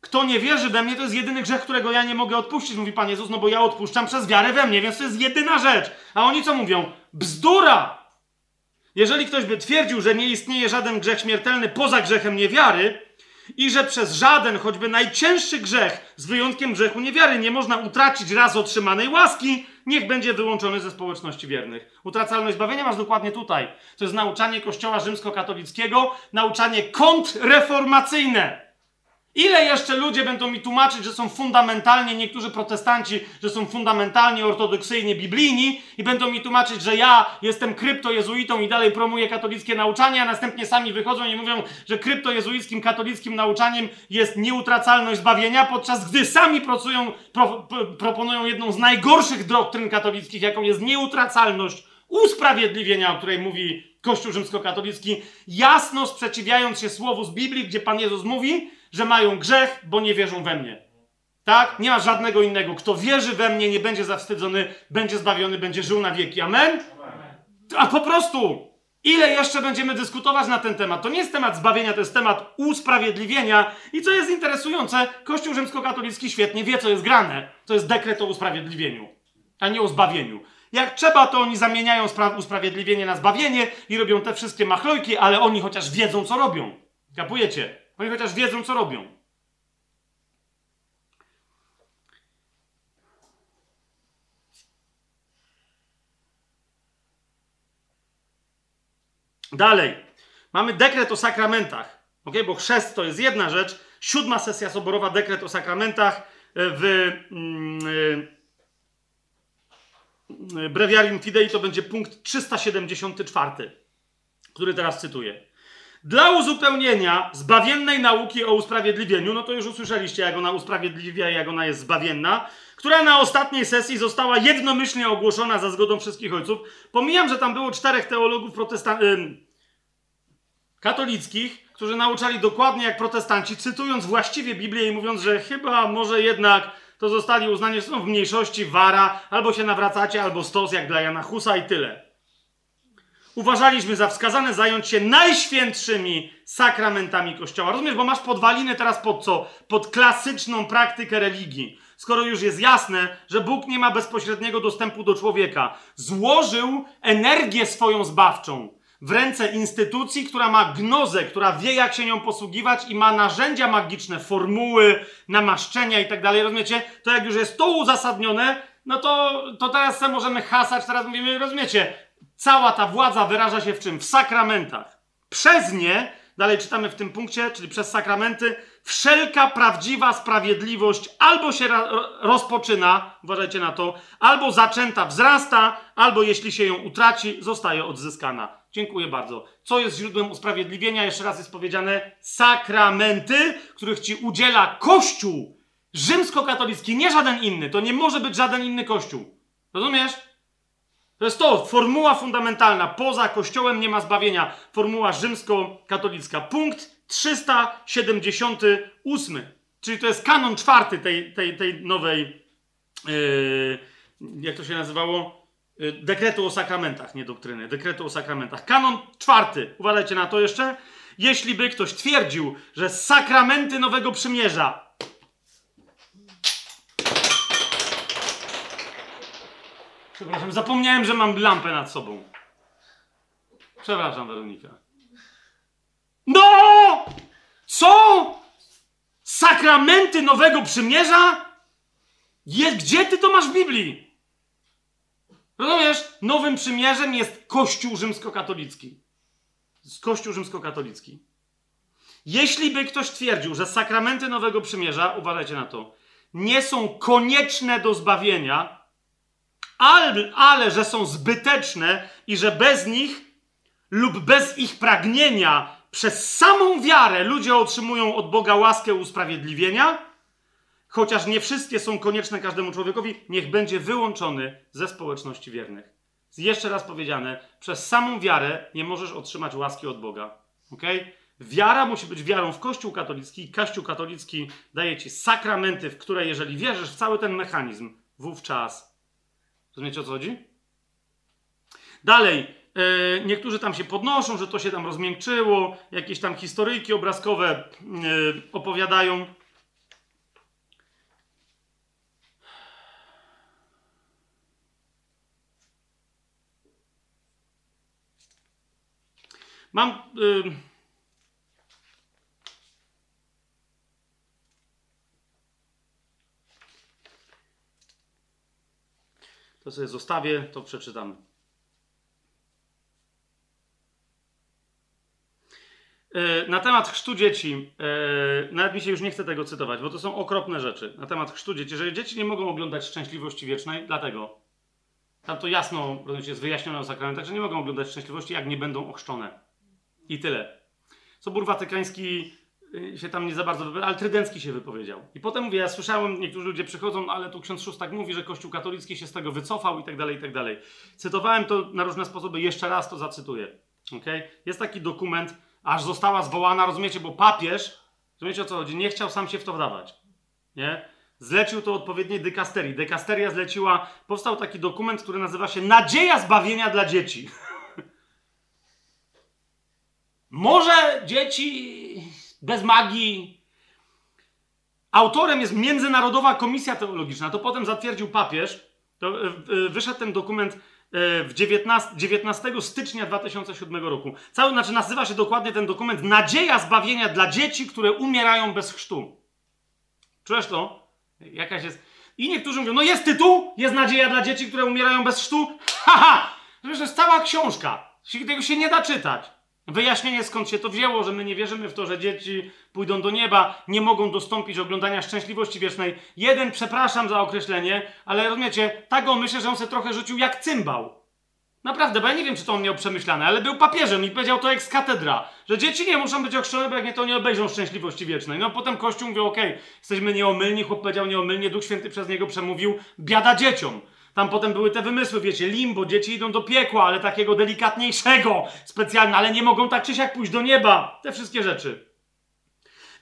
Kto nie wierzy we mnie, to jest jedyny grzech, którego ja nie mogę odpuścić, mówi Pan Jezus, no bo ja odpuszczam przez wiarę we mnie, więc to jest jedyna rzecz. A oni co mówią? Bzdura! Jeżeli ktoś by twierdził, że nie istnieje żaden grzech śmiertelny poza grzechem niewiary i że przez żaden, choćby najcięższy grzech, z wyjątkiem grzechu niewiary, nie można utracić raz otrzymanej łaski, niech będzie wyłączony ze społeczności wiernych. Utracalność zbawienia masz dokładnie tutaj. To jest nauczanie Kościoła rzymskokatolickiego, nauczanie kontrreformacyjne. Ile jeszcze ludzie będą mi tłumaczyć, że są fundamentalnie, niektórzy protestanci, że są fundamentalnie ortodoksyjnie biblijni i będą mi tłumaczyć, że ja jestem kryptojezuitą i dalej promuję katolickie nauczanie, a następnie sami wychodzą i mówią, że kryptojezuickim katolickim nauczaniem jest nieutracalność zbawienia, podczas gdy sami pracują, pro, proponują jedną z najgorszych doktryn katolickich, jaką jest nieutracalność usprawiedliwienia, o której mówi Kościół rzymskokatolicki, jasno sprzeciwiając się słowu z Biblii, gdzie Pan Jezus mówi, że mają grzech, bo nie wierzą we mnie. Tak? Nie ma żadnego innego. Kto wierzy we mnie, nie będzie zawstydzony, będzie zbawiony, będzie żył na wieki. Amen? A po prostu, ile jeszcze będziemy dyskutować na ten temat? To nie jest temat zbawienia, to jest temat usprawiedliwienia. I co jest interesujące, Kościół rzymskokatolicki świetnie wie, co jest grane. To jest dekret o usprawiedliwieniu, a nie o zbawieniu. Jak trzeba, to oni zamieniają usprawiedliwienie na zbawienie i robią te wszystkie machlojki, ale oni chociaż wiedzą, co robią. Kapujecie? Oni chociaż wiedzą, co robią. Dalej. Mamy dekret o sakramentach. ok? Bo chrzest to jest jedna rzecz. Siódma sesja soborowa, dekret o sakramentach w mm, y, Breviarium Fidei to będzie punkt 374, który teraz cytuję. Dla uzupełnienia zbawiennej nauki o usprawiedliwieniu, no to już usłyszeliście, jak ona usprawiedliwia, jak ona jest zbawienna, która na ostatniej sesji została jednomyślnie ogłoszona za zgodą wszystkich ojców. Pomijam, że tam było czterech teologów protestan- katolickich, którzy nauczali dokładnie jak protestanci, cytując właściwie Biblię i mówiąc, że chyba może jednak to zostali uznani, że są w mniejszości wara, albo się nawracacie, albo stos, jak dla Jana Husa i tyle uważaliśmy za wskazane zająć się najświętszymi sakramentami Kościoła. Rozumiesz, bo masz podwaliny teraz pod co? Pod klasyczną praktykę religii. Skoro już jest jasne, że Bóg nie ma bezpośredniego dostępu do człowieka, złożył energię swoją zbawczą w ręce instytucji, która ma gnozę, która wie, jak się nią posługiwać i ma narzędzia magiczne, formuły, namaszczenia i tak dalej. Rozumiecie? To jak już jest to uzasadnione, no to, to teraz sobie możemy hasać, teraz mówimy, rozumiecie, Cała ta władza wyraża się w czym? W sakramentach. Przez nie, dalej czytamy w tym punkcie, czyli przez sakramenty, wszelka prawdziwa sprawiedliwość albo się rozpoczyna, uważajcie na to, albo zaczęta wzrasta, albo jeśli się ją utraci, zostaje odzyskana. Dziękuję bardzo. Co jest źródłem usprawiedliwienia? Jeszcze raz jest powiedziane sakramenty, których ci udziela Kościół rzymskokatolicki, nie żaden inny. To nie może być żaden inny Kościół. Rozumiesz? To jest to, formuła fundamentalna. Poza Kościołem nie ma zbawienia. Formuła rzymsko-katolicka. Punkt 378. Czyli to jest kanon czwarty tej, tej, tej nowej, yy, jak to się nazywało? Yy, dekretu o sakramentach, nie doktryny. Dekretu o sakramentach. Kanon czwarty. Uważajcie na to jeszcze. Jeśli by ktoś twierdził, że sakramenty Nowego Przymierza Przepraszam, zapomniałem, że mam lampę nad sobą. Przepraszam, Weronika. No! Co? Sakramenty Nowego Przymierza? Je, gdzie ty to masz w Biblii? Rozumiesz? Nowym Przymierzem jest Kościół rzymskokatolicki. Kościół rzymskokatolicki. Jeśli by ktoś twierdził, że sakramenty Nowego Przymierza, uważajcie na to, nie są konieczne do zbawienia, ale, ale że są zbyteczne i że bez nich lub bez ich pragnienia przez samą wiarę ludzie otrzymują od Boga łaskę usprawiedliwienia, chociaż nie wszystkie są konieczne każdemu człowiekowi, niech będzie wyłączony ze społeczności wiernych. Jeszcze raz powiedziane, przez samą wiarę nie możesz otrzymać łaski od Boga. Okay? Wiara musi być wiarą w Kościół katolicki. Kościół katolicki daje ci sakramenty, w które jeżeli wierzysz w cały ten mechanizm, wówczas. Rozumiecie o co chodzi? Dalej, yy, niektórzy tam się podnoszą, że to się tam rozmiękczyło, jakieś tam historyjki obrazkowe yy, opowiadają. Mam. Yy, To sobie zostawię, to przeczytamy. E, na temat chrztu dzieci, e, nawet mi się już nie chce tego cytować, bo to są okropne rzeczy. Na temat chrztu dzieci, że dzieci nie mogą oglądać szczęśliwości wiecznej, dlatego. Tam to jasno jest wyjaśnione o sakramentach, że nie mogą oglądać szczęśliwości, jak nie będą ochrzczone. I tyle. Sobór Watykański się tam nie za bardzo wypowiedział, ale Trydencki się wypowiedział. I potem mówię, ja słyszałem, niektórzy ludzie przychodzą, ale tu ksiądz Szóstak mówi, że Kościół katolicki się z tego wycofał i tak dalej, i tak dalej. Cytowałem to na różne sposoby, jeszcze raz to zacytuję. Okay? Jest taki dokument, aż została zwołana, rozumiecie, bo papież, rozumiecie o co chodzi, nie chciał sam się w to wdawać. Nie? Zlecił to odpowiedniej dykasterii. Dykasteria zleciła, powstał taki dokument, który nazywa się Nadzieja zbawienia dla dzieci. Może dzieci bez magii. Autorem jest Międzynarodowa Komisja Teologiczna. To potem zatwierdził papież. To, e, e, wyszedł ten dokument e, w 19, 19 stycznia 2007 roku. Cały, znaczy nazywa się dokładnie ten dokument Nadzieja zbawienia dla dzieci, które umierają bez chrztu. Czujesz to? Jakaś jest... I niektórzy mówią, no jest tytuł, jest nadzieja dla dzieci, które umierają bez chrztu. Haha! To jest cała książka. Tego się nie da czytać. Wyjaśnienie skąd się to wzięło, że my nie wierzymy w to, że dzieci pójdą do nieba, nie mogą dostąpić oglądania szczęśliwości wiecznej. Jeden, przepraszam za określenie, ale rozumiecie, tak go myślę, że on się trochę rzucił jak cymbał. Naprawdę, bo ja nie wiem, czy to on miał przemyślane, ale był papieżem i powiedział to ex katedra, że dzieci nie muszą być ochrzczone, bo jak nie, to nie obejrzą szczęśliwości wiecznej. No potem Kościół mówił, okej, okay, jesteśmy nieomylni, chłop powiedział nieomylnie, Duch Święty przez niego przemówił, biada dzieciom. Tam potem były te wymysły, wiecie, limbo, dzieci idą do piekła, ale takiego delikatniejszego, specjalnie, ale nie mogą tak czy siak pójść do nieba. Te wszystkie rzeczy.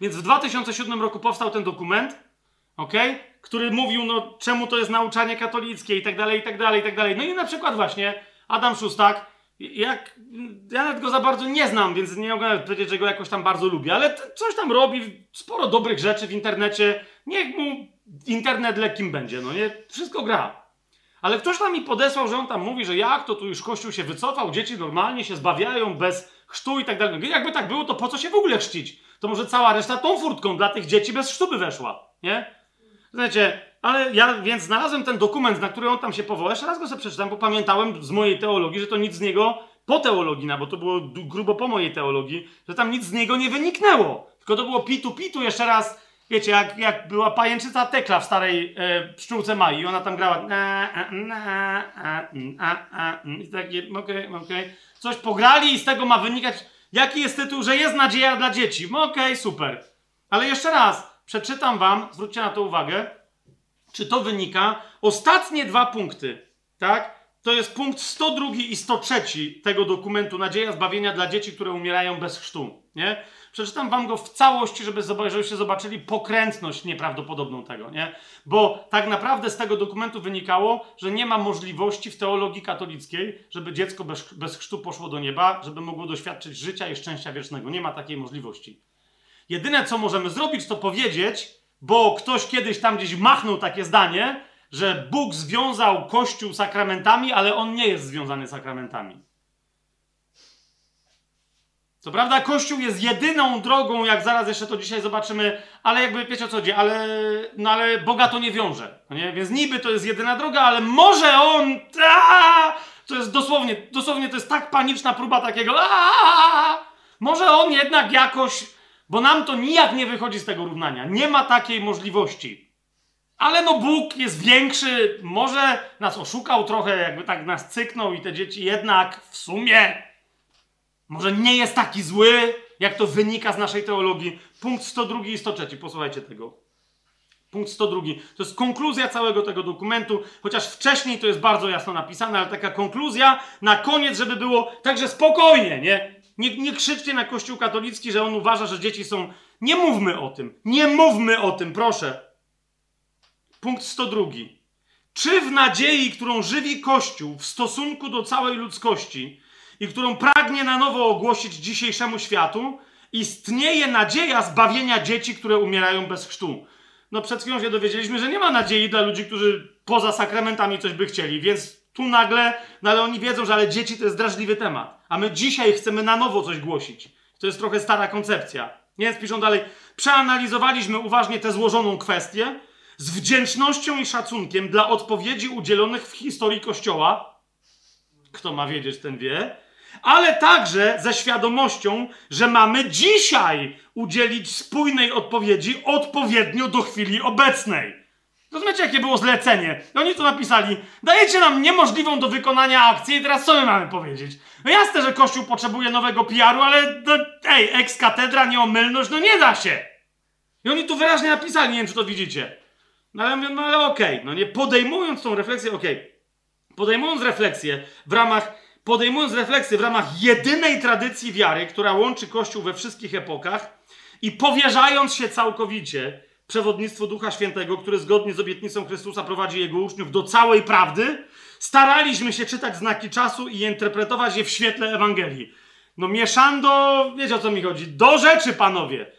Więc w 2007 roku powstał ten dokument, ok, który mówił, no czemu to jest nauczanie katolickie i tak dalej, i tak dalej, i tak dalej. No i na przykład właśnie Adam Szustak, jak, ja nawet go za bardzo nie znam, więc nie mogę powiedzieć, że go jakoś tam bardzo lubię, ale coś tam robi, sporo dobrych rzeczy w internecie, niech mu internet lekkim będzie, no nie? Wszystko gra. Ale ktoś tam mi podesłał, że on tam mówi, że jak to tu już Kościół się wycofał, dzieci normalnie się zbawiają bez chrztu i tak dalej. Jakby tak było, to po co się w ogóle chrzcić? To może cała reszta tą furtką dla tych dzieci bez chrztu by weszła, nie? Znacie, ale ja więc znalazłem ten dokument, na który on tam się powołał. Jeszcze raz go sobie przeczytam, bo pamiętałem z mojej teologii, że to nic z niego po teologii, bo to było grubo po mojej teologii, że tam nic z niego nie wyniknęło. Tylko to było pitu pitu jeszcze raz Wiecie, jak, jak była pajęczyca Tekla w starej e, pszczółce Mai ona tam grała i takie, okej, okay, okej. Okay. Coś pograli i z tego ma wynikać, jaki jest tytuł, że jest nadzieja dla dzieci. Okej, okay, super. Ale jeszcze raz, przeczytam wam, zwróćcie na to uwagę, czy to wynika. Ostatnie dwa punkty, tak? To jest punkt 102 i 103 tego dokumentu Nadzieja zbawienia dla dzieci, które umierają bez chrztu, nie? Przeczytam wam go w całości, żeby, żebyście zobaczyli pokrętność nieprawdopodobną tego, nie? Bo tak naprawdę z tego dokumentu wynikało, że nie ma możliwości w teologii katolickiej, żeby dziecko bez, bez chrztu poszło do nieba, żeby mogło doświadczyć życia i szczęścia wiecznego. Nie ma takiej możliwości. Jedyne, co możemy zrobić, to powiedzieć, bo ktoś kiedyś tam gdzieś machnął takie zdanie, że Bóg związał Kościół sakramentami, ale on nie jest związany sakramentami. Co prawda Kościół jest jedyną drogą, jak zaraz jeszcze to dzisiaj zobaczymy, ale jakby wiecie o co chodzi, ale, no ale Boga to nie wiąże. No nie? Więc niby to jest jedyna droga, ale może On... To jest dosłownie, dosłownie to jest tak paniczna próba takiego... Może On jednak jakoś Bo nam to nijak nie wychodzi z tego równania. Nie ma takiej możliwości. Ale no Bóg jest większy, może nas oszukał trochę, jakby tak nas cyknął i te dzieci jednak w sumie może nie jest taki zły, jak to wynika z naszej teologii. Punkt 102 i 103, posłuchajcie tego. Punkt 102. To jest konkluzja całego tego dokumentu, chociaż wcześniej to jest bardzo jasno napisane, ale taka konkluzja na koniec, żeby było także spokojnie, nie? Nie, nie krzyczcie na Kościół katolicki, że on uważa, że dzieci są. Nie mówmy o tym. Nie mówmy o tym, proszę. Punkt 102. Czy w nadziei, którą żywi Kościół w stosunku do całej ludzkości i którą pragnie na nowo ogłosić dzisiejszemu światu, istnieje nadzieja zbawienia dzieci, które umierają bez chrztu? No przed chwilą się dowiedzieliśmy, że nie ma nadziei dla ludzi, którzy poza sakramentami coś by chcieli, więc tu nagle, no ale oni wiedzą, że ale dzieci to jest drażliwy temat. A my dzisiaj chcemy na nowo coś głosić. To jest trochę stara koncepcja. Więc piszą dalej, przeanalizowaliśmy uważnie tę złożoną kwestię z wdzięcznością i szacunkiem dla odpowiedzi udzielonych w historii Kościoła. Kto ma wiedzieć, ten wie. Ale także ze świadomością, że mamy dzisiaj udzielić spójnej odpowiedzi odpowiednio do chwili obecnej. Rozumiecie, jakie było zlecenie? Oni to napisali. Dajecie nam niemożliwą do wykonania akcję i teraz co my mamy powiedzieć? No jasne, że Kościół potrzebuje nowego PR-u, ale no, ej, ex-katedra, nieomylność, no nie da się. I oni tu wyraźnie napisali, nie wiem, czy to widzicie. No ale mówię, no ale okej, okay. no nie podejmując tą refleksję, okej. Okay. Podejmując refleksję w ramach, podejmując refleksję w ramach jedynej tradycji wiary, która łączy Kościół we wszystkich epokach i powierzając się całkowicie przewodnictwo Ducha Świętego, który zgodnie z obietnicą Chrystusa prowadzi jego uczniów do całej prawdy, staraliśmy się czytać znaki czasu i interpretować je w świetle Ewangelii. No mieszando, wiecie o co mi chodzi, do rzeczy, panowie.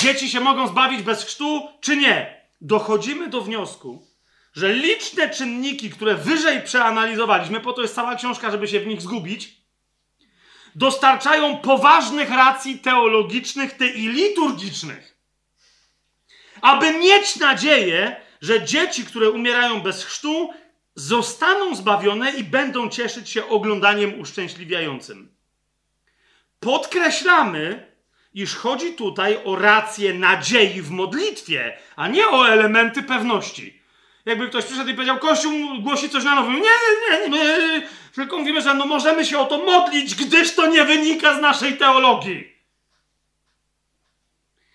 Dzieci się mogą zbawić bez chrztu, czy nie? Dochodzimy do wniosku, że liczne czynniki, które wyżej przeanalizowaliśmy, po to jest cała książka, żeby się w nich zgubić, dostarczają poważnych racji teologicznych i liturgicznych aby mieć nadzieję, że dzieci, które umierają bez chrztu, zostaną zbawione i będą cieszyć się oglądaniem uszczęśliwiającym. Podkreślamy, iż chodzi tutaj o rację nadziei w modlitwie, a nie o elementy pewności. Jakby ktoś przyszedł i powiedział, Kościół głosi coś na. Nie, nie, nie, my tylko mówimy, że no możemy się o to modlić, gdyż to nie wynika z naszej teologii.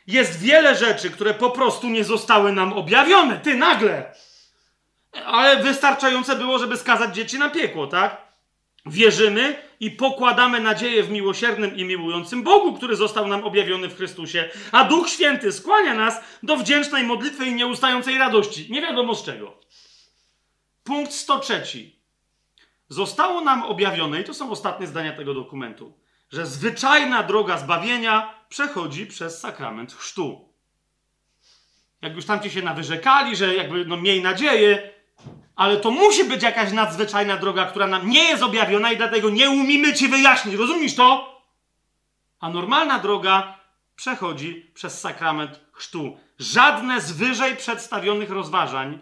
Jest wiele rzeczy, które po prostu nie zostały nam objawione. Ty nagle. Ale wystarczające było, żeby skazać dzieci na piekło, tak? Wierzymy i pokładamy nadzieję w miłosiernym i miłującym Bogu, który został nam objawiony w Chrystusie, a Duch Święty skłania nas do wdzięcznej modlitwy i nieustającej radości. Nie wiadomo z czego. Punkt 103. Zostało nam objawione, i to są ostatnie zdania tego dokumentu, że zwyczajna droga zbawienia przechodzi przez sakrament chrztu. Jak już tamci się nawyrzekali, że jakby no miej nadzieję, ale to musi być jakaś nadzwyczajna droga, która nam nie jest objawiona i dlatego nie umimy ci wyjaśnić. Rozumiesz to? A normalna droga przechodzi przez sakrament chrztu. Żadne z wyżej przedstawionych rozważań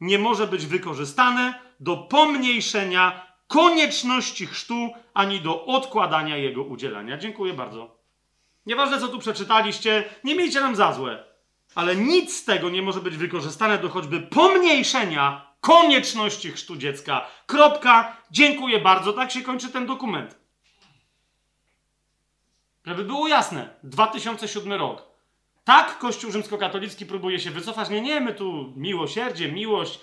nie może być wykorzystane do pomniejszenia konieczności chrztu ani do odkładania jego udzielania. Dziękuję bardzo. Nieważne, co tu przeczytaliście, nie miejcie nam za złe. Ale nic z tego nie może być wykorzystane do choćby pomniejszenia konieczności chrztu dziecka. Kropka. Dziękuję bardzo. Tak się kończy ten dokument. Żeby było jasne. 2007 rok. Tak Kościół rzymskokatolicki próbuje się wycofać. Nie, nie, my tu miłosierdzie, miłość,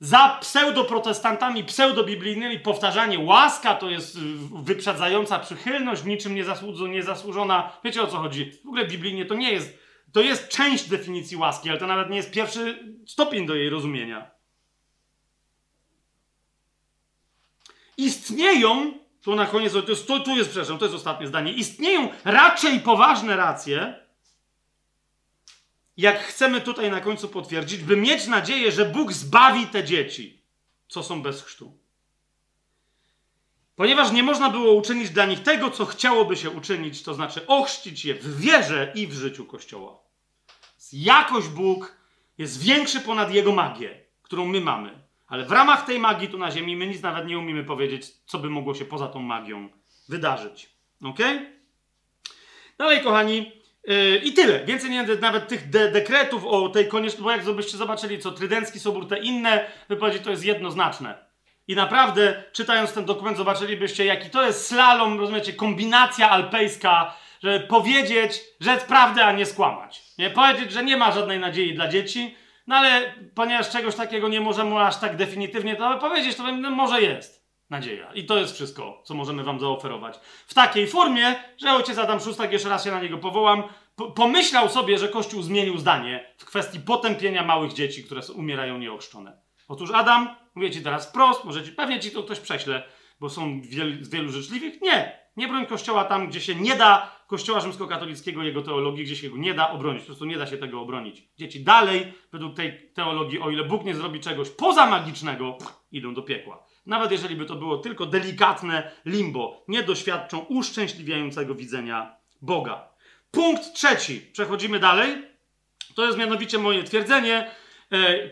za pseudoprotestantami, pseudobiblijnymi powtarzanie łaska to jest wyprzedzająca przychylność, niczym niezasłużona. Wiecie o co chodzi? W ogóle biblijnie to nie jest, to jest część definicji łaski, ale to nawet nie jest pierwszy stopień do jej rozumienia. Istnieją, tu na koniec, to jest, tu, tu jest, przepraszam, to jest ostatnie zdanie, istnieją raczej poważne racje, jak chcemy tutaj na końcu potwierdzić, by mieć nadzieję, że Bóg zbawi te dzieci, co są bez chrztu. Ponieważ nie można było uczynić dla nich tego, co chciałoby się uczynić, to znaczy ochrzcić je w wierze i w życiu Kościoła. Jakoś Bóg jest większy ponad jego magię, którą my mamy. Ale w ramach tej magii tu na ziemi my nic nawet nie umiemy powiedzieć, co by mogło się poza tą magią wydarzyć. Ok? Dalej, kochani, Yy, I tyle. Więcej nie nawet tych de dekretów o tej konieczności, bo jak byście zobaczyli, co Trydencki Sobór, te inne wypowiedzi, to jest jednoznaczne. I naprawdę, czytając ten dokument, zobaczylibyście, jaki to jest slalom, rozumiecie, kombinacja alpejska, żeby powiedzieć, rzec prawdę, a nie skłamać. Nie? Powiedzieć, że nie ma żadnej nadziei dla dzieci, no ale ponieważ czegoś takiego nie możemy aż tak definitywnie to powiedzieć, to no, może jest nadzieja. I to jest wszystko, co możemy wam zaoferować. W takiej formie, że ojciec Adam Szustak, jeszcze raz się na niego powołam, pomyślał sobie, że Kościół zmienił zdanie w kwestii potępienia małych dzieci, które umierają nieochrzczone. Otóż Adam, mówię ci teraz wprost, może ci, pewnie ci to ktoś prześle, bo są wiel, wielu życzliwych. Nie, nie broń Kościoła tam, gdzie się nie da Kościoła rzymskokatolickiego, jego teologii, gdzie się nie da obronić. Po prostu nie da się tego obronić. Dzieci dalej, według tej teologii, o ile Bóg nie zrobi czegoś poza magicznego, idą do piekła. Nawet jeżeli by to było tylko delikatne limbo, nie doświadczą uszczęśliwiającego widzenia Boga. Punkt trzeci. Przechodzimy dalej. To jest mianowicie moje twierdzenie,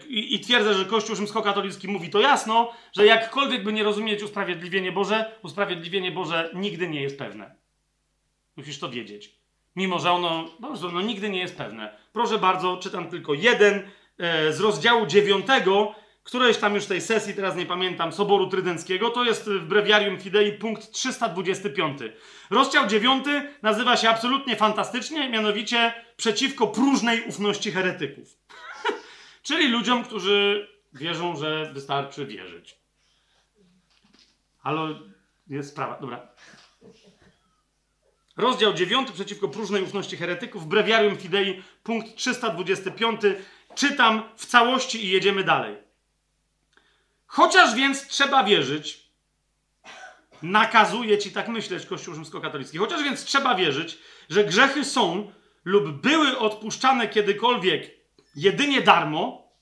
I, I, twierdzę, że Kościół rzymskokatolicki mówi to jasno, że jakkolwiek by nie rozumieć usprawiedliwienie Boże, usprawiedliwienie Boże nigdy nie jest pewne. Musisz to wiedzieć. Mimo, że ono, po ono nigdy nie jest pewne. Proszę bardzo, czytam tylko jeden e, z rozdziału dziewiątego, którejś tam już tej sesji, teraz nie pamiętam, Soboru Trydenckiego, to jest w Breviarium Fidei punkt 325. Rozdział dziewiąty nazywa się absolutnie fantastycznie, mianowicie przeciwko próżnej ufności heretyków. Czyli ludziom, którzy wierzą, że wystarczy wierzyć. Ale jest sprawa. Dobra. Rozdział 9 przeciwko próżnej ufności heretyków, Breviarium Fidei, punkt 325. Czytam w całości i jedziemy dalej. Chociaż więc trzeba wierzyć, nakazuje ci tak myśleć Kościół rzymskokatolicki, chociaż więc trzeba wierzyć, że grzechy są lub były odpuszczane kiedykolwiek jedynie darmo,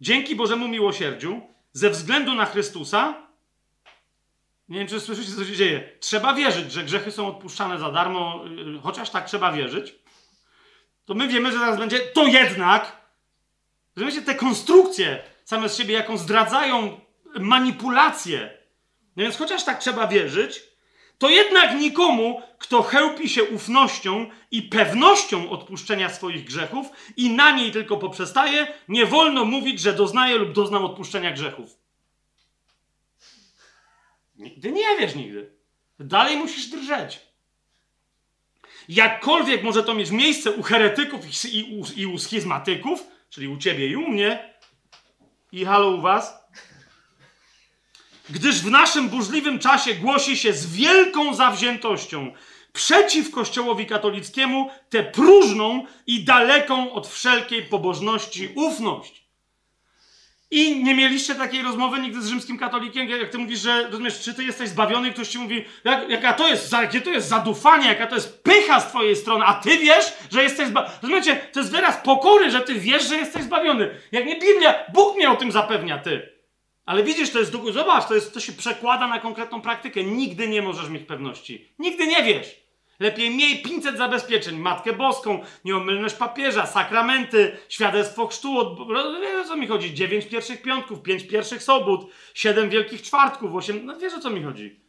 dzięki Bożemu miłosierdziu, ze względu na Chrystusa, nie wiem, czy słyszycie, co się dzieje. Trzeba wierzyć, że grzechy są odpuszczane za darmo, yy, chociaż tak trzeba wierzyć. To my wiemy, że zaraz będzie to jednak. Rozumiecie, te konstrukcje same z siebie, jaką zdradzają manipulacje. No więc chociaż tak trzeba wierzyć, to jednak nikomu, kto chełpi się ufnością i pewnością odpuszczenia swoich grzechów i na niej tylko poprzestaje, nie wolno mówić, że doznaje lub doznał odpuszczenia grzechów. Nigdy nie wiesz nigdy. Dalej musisz drżeć. Jakkolwiek może to mieć miejsce u heretyków i, i, i u schizmatyków, czyli u ciebie i u mnie, i halo u was, gdyż w naszym burzliwym czasie głosi się z wielką zawziętością przeciw Kościołowi katolickiemu tę próżną i daleką od wszelkiej pobożności ufność. I nie mieliście takiej rozmowy nigdy z rzymskim katolikiem, jak ty mówisz, że rozumiesz, czy ty jesteś zbawiony, ktoś ci mówi, jak, jaka to jest, jakie to jest zadufanie, jaka to jest pycha z twojej strony, a ty wiesz, że jesteś zbawiony. Rozumiecie, to jest wyraz pokory, że ty wiesz, że jesteś zbawiony. Jak nie Biblia, Bóg mnie o tym zapewnia, ty. Ale widzisz, to jest, zobacz, to, jest, to się przekłada na konkretną praktykę. Nigdy nie możesz mieć pewności. Nigdy nie wiesz. Lepiej miej 500 zabezpieczeń, Matkę Boską, nieomylność papieża, sakramenty, świadectwo chrztu, od... wiesz o co mi chodzi, 9 pierwszych piątków, 5 pierwszych sobót, 7 wielkich czwartków, 8, no wiesz o co mi chodzi.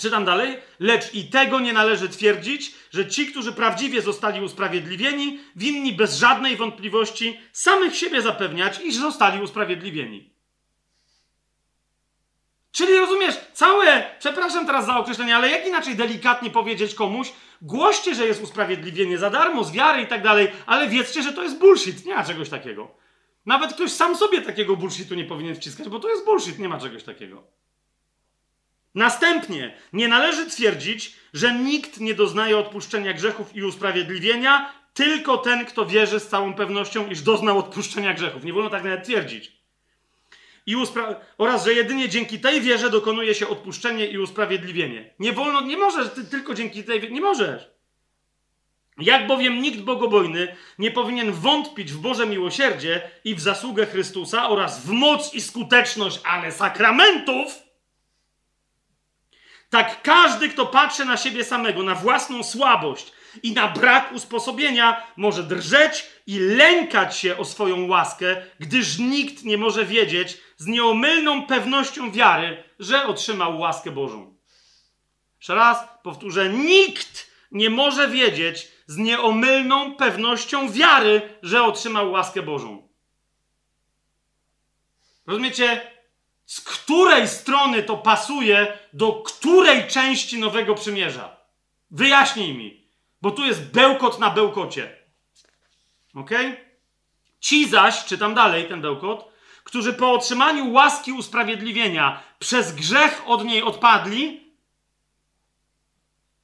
Czytam dalej. Lecz i tego nie należy twierdzić, że ci, którzy prawdziwie zostali usprawiedliwieni, winni bez żadnej wątpliwości samych siebie zapewniać, iż zostali usprawiedliwieni. Czyli rozumiesz, całe, przepraszam teraz za określenie, ale jak inaczej delikatnie powiedzieć komuś, głoście, że jest usprawiedliwienie za darmo, z wiary i tak dalej, ale wiedzcie, że to jest bullshit, nie ma czegoś takiego. Nawet ktoś sam sobie takiego bullshitu nie powinien wciskać, bo to jest bullshit, nie ma czegoś takiego. Następnie nie należy twierdzić, że nikt nie doznaje odpuszczenia grzechów i usprawiedliwienia, tylko ten, kto wierzy z całą pewnością, iż doznał odpuszczenia grzechów. Nie wolno tak nawet twierdzić. I uspra- oraz, że jedynie dzięki tej wierze dokonuje się odpuszczenie i usprawiedliwienie. Nie wolno, nie możesz, ty tylko dzięki tej wierze, nie możesz. Jak bowiem nikt bogobojny nie powinien wątpić w Boże miłosierdzie i w zasługę Chrystusa oraz w moc i skuteczność, ale sakramentów, tak każdy, kto patrzy na siebie samego, na własną słabość i na brak usposobienia, może drżeć i lękać się o swoją łaskę, gdyż nikt nie może wiedzieć z nieomylną pewnością wiary, że otrzymał łaskę Bożą. Jeszcze raz powtórzę: nikt nie może wiedzieć z nieomylną pewnością wiary, że otrzymał łaskę Bożą. Rozumiecie? Z której strony to pasuje do której części Nowego Przymierza? Wyjaśnij mi, bo tu jest bełkot na bełkocie. Ok? Ci zaś, czytam dalej ten bełkot, którzy po otrzymaniu łaski usprawiedliwienia przez grzech od niej odpadli,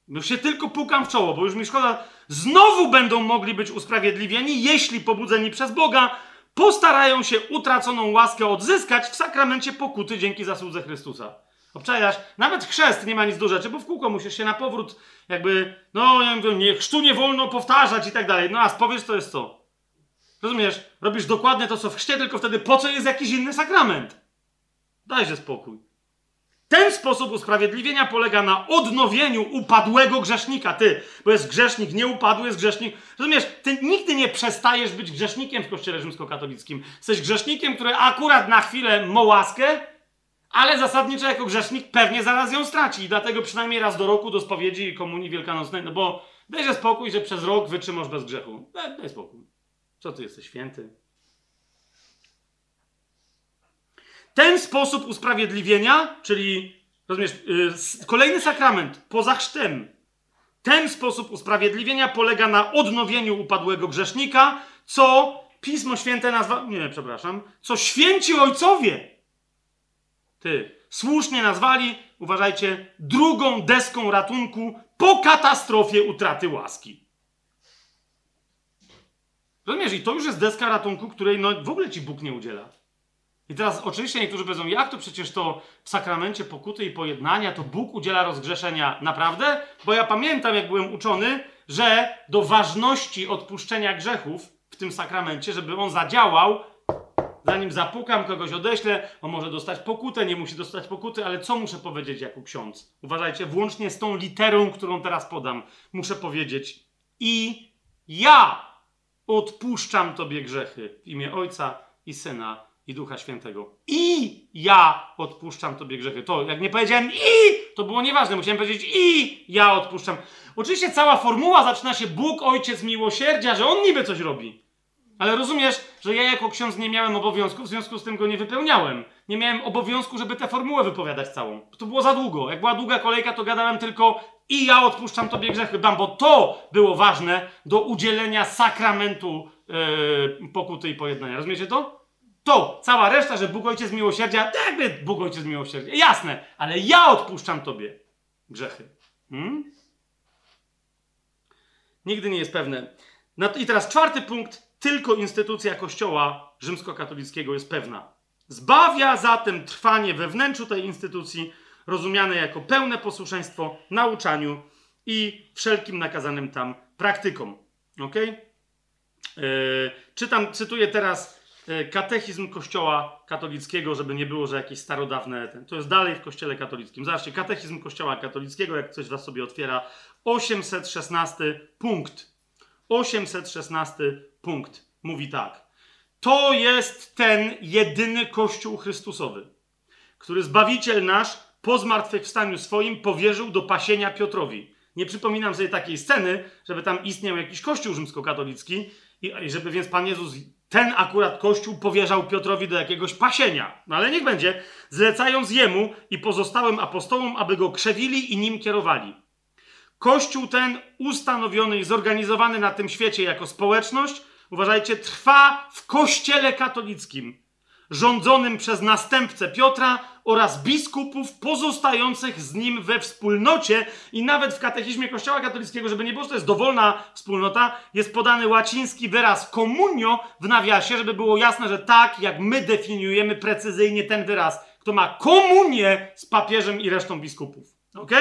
już się tylko pukam w czoło, bo już mi szkoda, znowu będą mogli być usprawiedliwieni, jeśli pobudzeni przez Boga postarają się utraconą łaskę odzyskać w sakramencie pokuty dzięki zasłudze Chrystusa. Obczajasz? Nawet chrzest nie ma nic do rzeczy, bo w kółko musisz się na powrót jakby, no ja mówię, nie, chrztu nie wolno powtarzać i tak dalej. No a powiesz, to jest co? Rozumiesz? Robisz dokładnie to, co w chrzcie, tylko wtedy po co jest jakiś inny sakrament? Dajże spokój. Ten sposób usprawiedliwienia polega na odnowieniu upadłego grzesznika. Ty, bo jest grzesznik nieupadły, jest grzesznik. Rozumiesz, ty nigdy nie przestajesz być grzesznikiem w kościele rzymskokatolickim. Jesteś grzesznikiem, który akurat na chwilę ma łaskę, ale zasadniczo jako grzesznik pewnie zaraz ją straci. I dlatego przynajmniej raz do roku do spowiedzi i komunii wielkanocnej, no bo dajże spokój, że przez rok wytrzymasz bez grzechu. Daj, daj spokój. Co ty jesteś święty? Ten sposób usprawiedliwienia, czyli rozumiesz, yy, kolejny sakrament poza chrztem, ten sposób usprawiedliwienia polega na odnowieniu upadłego grzesznika, co Pismo Święte nazwa. Nie, przepraszam. Co święci ojcowie. Ty. Słusznie nazwali, uważajcie, drugą deską ratunku po katastrofie utraty łaski. Rozumiesz? I to już jest deska ratunku, której no, w ogóle ci Bóg nie udziela. I teraz oczywiście niektórzy powiedzą, jak to przecież to w sakramencie pokuty i pojednania to Bóg udziela rozgrzeszenia naprawdę? Bo ja pamiętam, jak byłem uczony, że do ważności odpuszczenia grzechów w tym sakramencie, żeby on zadziałał, zanim zapukam, kogoś odeślę, on może dostać pokutę, nie musi dostać pokuty, ale co muszę powiedzieć jako ksiądz? Uważajcie, włącznie z tą literą, którą teraz podam, muszę powiedzieć i ja odpuszczam Tobie grzechy w imię Ojca i Syna i Ducha Świętego. I ja odpuszczam Tobie grzechy. To, jak nie powiedziałem i, to było nieważne. Musiałem powiedzieć i ja odpuszczam. Oczywiście cała formuła zaczyna się Bóg, Ojciec miłosierdzia, że On niby coś robi. Ale rozumiesz, że ja jako ksiądz nie miałem obowiązku, w związku z tym go nie wypełniałem. Nie miałem obowiązku, żeby tę formułę wypowiadać całą. To było za długo. Jak była długa kolejka, to gadałem tylko i ja odpuszczam tobie grzechy, bam, bo to było ważne do udzielenia sakramentu yy, pokuty i pojednania. Rozumiecie to? To, cała reszta, że Bóg Ojciec miłosierdzia, tak jakby Bóg Ojciec miłosierdzia, jasne, ale ja odpuszczam tobie grzechy. Hmm? Nigdy nie jest pewne. No I teraz czwarty punkt. Tylko instytucja Kościoła rzymskokatolickiego jest pewna. Zbawia zatem trwanie we wnętrzu tej instytucji rozumiane jako pełne posłuszeństwo nauczaniu i wszelkim nakazanym tam praktykom. Ok? Yy, czytam, cytuję teraz katechizm Kościoła katolickiego, żeby nie było, że jakieś starodawne. Ten, to jest dalej w Kościele katolickim. Zobaczcie, katechizm Kościoła katolickiego, jak coś was sobie otwiera, 816 punkt. 816 punkt mówi tak. To jest ten jedyny Kościół Chrystusowy, który Zbawiciel nasz po zmartwychwstaniu swoim powierzył do pasienia Piotrowi. Nie przypominam sobie takiej sceny, żeby tam istniał jakiś kościół rzymskokatolicki i żeby więc Pan Jezus ten akurat kościół powierzał Piotrowi do jakiegoś pasienia. No ale niech będzie, zlecając jemu i pozostałym apostołom, aby go krzewili i nim kierowali. Kościół ten ustanowiony i zorganizowany na tym świecie jako społeczność, uważajcie, trwa w kościele katolickim rządzonym przez następcę Piotra oraz biskupów pozostających z nim we wspólnocie i nawet w katechizmie Kościoła katolickiego, żeby nie było, że to jest dowolna wspólnota, jest podany łaciński wyraz komunio w nawiasie, żeby było jasne, że tak jak my definiujemy precyzyjnie ten wyraz, kto ma komunię z papieżem i resztą biskupów. Ok?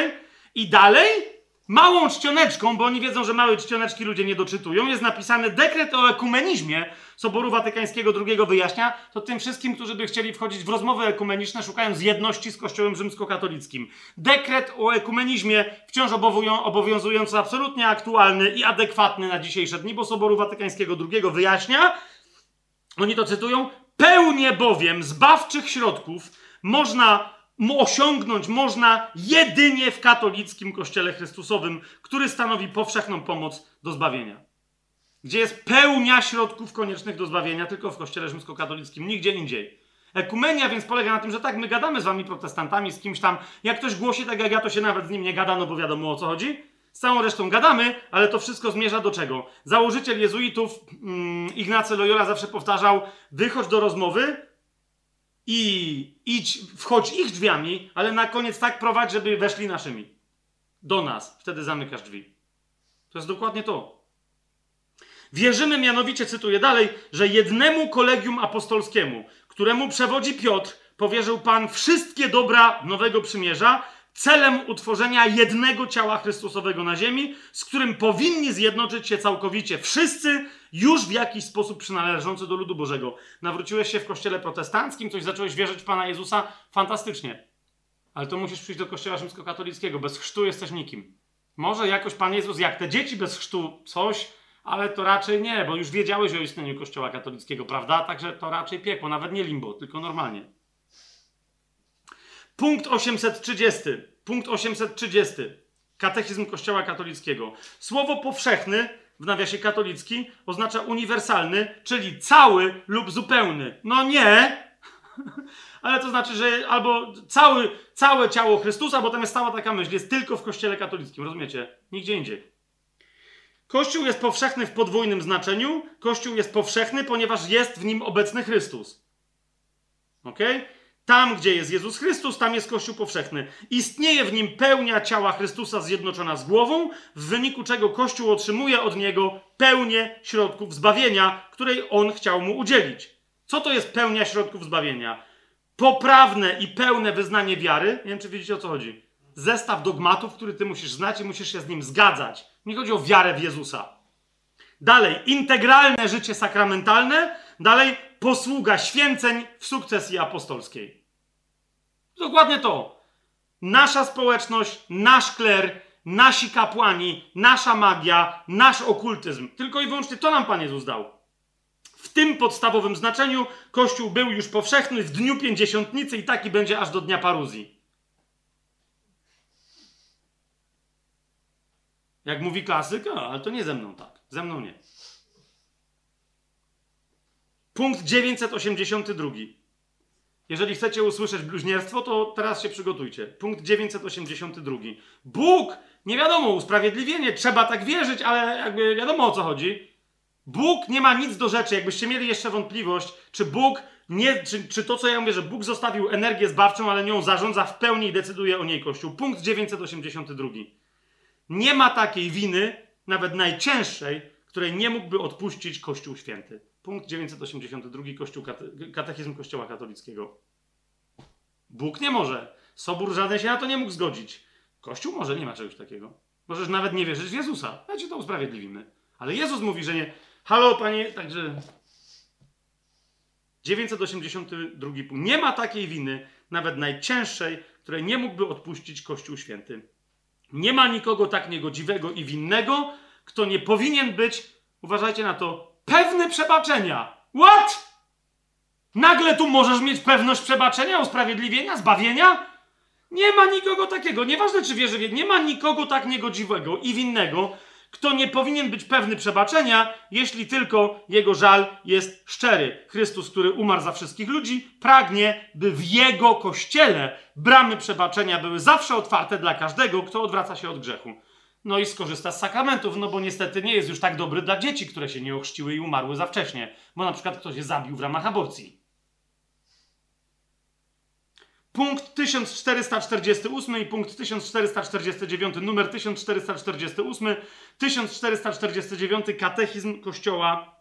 I dalej małą czcioneczką, bo oni wiedzą, że małe czcioneczki ludzie nie doczytują, jest napisany dekret o ekumenizmie Soboru Watykańskiego II wyjaśnia, to tym wszystkim, którzy by chcieli wchodzić w rozmowy ekumeniczne, szukając jedności z Kościołem rzymskokatolickim. Dekret o ekumenizmie wciąż obowiązujący, absolutnie aktualny i adekwatny na dzisiejsze dni, bo Soboru Watykańskiego II wyjaśnia, oni to cytują, pełnię bowiem zbawczych środków można osiągnąć można jedynie w katolickim Kościele Chrystusowym, który stanowi powszechną pomoc do zbawienia. Gdzie jest pełnia środków koniecznych do zbawienia, tylko w Kościele Rzymskokatolickim, nigdzie indziej. Ekumenia więc polega na tym, że tak, my gadamy z wami protestantami, z kimś tam. Jak ktoś głosi tak jak ja, to się nawet z nim nie gada, no bo wiadomo o co chodzi. Z całą resztą gadamy, ale to wszystko zmierza do czego? Założyciel jezuitów, mm, Ignacy Loyola zawsze powtarzał, wychodź do rozmowy i idź, wchodź ich drzwiami, ale na koniec tak prowadź, żeby weszli naszymi. Do nas. Wtedy zamykasz drzwi. To jest dokładnie to. Wierzymy mianowicie, cytuję dalej, że jednemu kolegium apostolskiemu, któremu przewodzi Piotr, powierzył Pan wszystkie dobra Nowego Przymierza, celem utworzenia jednego ciała Chrystusowego na ziemi, z którym powinni zjednoczyć się całkowicie wszyscy, już w jakiś sposób przynależący do ludu Bożego. Nawróciłeś się w kościele protestanckim, coś zacząłeś wierzyć w Pana Jezusa, fantastycznie. Ale to musisz przyjść do kościoła rzymskokatolickiego. Bez chrztu jesteś nikim. Może jakoś Pan Jezus, jak te dzieci bez chrztu, coś, ale to raczej nie, bo już wiedziałeś o istnieniu kościoła katolickiego, prawda? Także to raczej piekło, nawet nie limbo, tylko normalnie. Punkt 830. Punkt 830. Katechizm Kościoła katolickiego. Słowo powszechny w nawiasie katolicki oznacza uniwersalny, czyli cały lub zupełny. No nie, ale to znaczy, że albo cały, całe ciało Chrystusa, bo tam jest cała taka myśl, jest tylko w Kościele katolickim, rozumiecie? Nigdzie indziej. Kościół jest powszechny w podwójnym znaczeniu. Kościół jest powszechny, ponieważ jest w nim obecny Chrystus. Ok? Tam, gdzie jest Jezus Chrystus, tam jest Kościół powszechny. Istnieje w nim pełnia ciała Chrystusa zjednoczona z głową, w wyniku czego Kościół otrzymuje od niego pełnię środków zbawienia, której on chciał mu udzielić. Co to jest pełnia środków zbawienia? Poprawne i pełne wyznanie wiary. Nie wiem, czy widzicie o co chodzi. Zestaw dogmatów, który ty musisz znać i musisz się z nim zgadzać. Nie chodzi o wiarę w Jezusa. Dalej, integralne życie sakramentalne. Dalej, posługa święceń w sukcesji apostolskiej. Dokładnie to. Nasza społeczność, nasz kler, nasi kapłani, nasza magia, nasz okultyzm. Tylko i wyłącznie to nam Pan Jezus dał. W tym podstawowym znaczeniu Kościół był już powszechny w dniu pięćdziesiątnicy i taki będzie aż do dnia paruzji. Jak mówi klasyk, ale to nie ze mną tak. Ze mną nie. Punkt 982. Jeżeli chcecie usłyszeć bluźnierstwo, to teraz się przygotujcie. Punkt 982. Bóg, nie wiadomo, usprawiedliwienie, trzeba tak wierzyć, ale jakby wiadomo o co chodzi. Bóg nie ma nic do rzeczy. Jakbyście mieli jeszcze wątpliwość, czy Bóg nie, czy, czy to, co ja mówię, że Bóg zostawił energię zbawczą, ale nią zarządza w pełni i decyduje o niej Kościół. Punkt 982. Nie ma takiej winy, nawet najcięższej, której nie mógłby odpuścić Kościół Święty. Punkt 982 Kościół, Katechizm Kościoła Katolickiego. Bóg nie może. Sobór żaden się na to nie mógł zgodzić. Kościół może, nie ma czegoś takiego. Możesz nawet nie wierzyć w Jezusa. Ja ci to usprawiedliwimy. Ale Jezus mówi, że nie. Halo, panie, także. 982 punkt. Nie ma takiej winy, nawet najcięższej, której nie mógłby odpuścić Kościół Święty. Nie ma nikogo tak niegodziwego i winnego, kto nie powinien być, uważajcie na to, pewny przebaczenia. What? Nagle tu możesz mieć pewność przebaczenia, usprawiedliwienia, zbawienia? Nie ma nikogo takiego. Nieważne, czy wierzy, nie ma nikogo tak niegodziwego i winnego, kto nie powinien być pewny przebaczenia, jeśli tylko jego żal jest szczery. Chrystus, który umarł za wszystkich ludzi, pragnie, by w jego kościele bramy przebaczenia były zawsze otwarte dla każdego, kto odwraca się od grzechu. No i skorzysta z sakramentów, no bo niestety nie jest już tak dobry dla dzieci, które się nie ochrzciły i umarły za wcześnie, bo na przykład ktoś się zabił w ramach aborcji. Punkt 1448 i punkt 1449, numer 1448, 1449 katechizm Kościoła,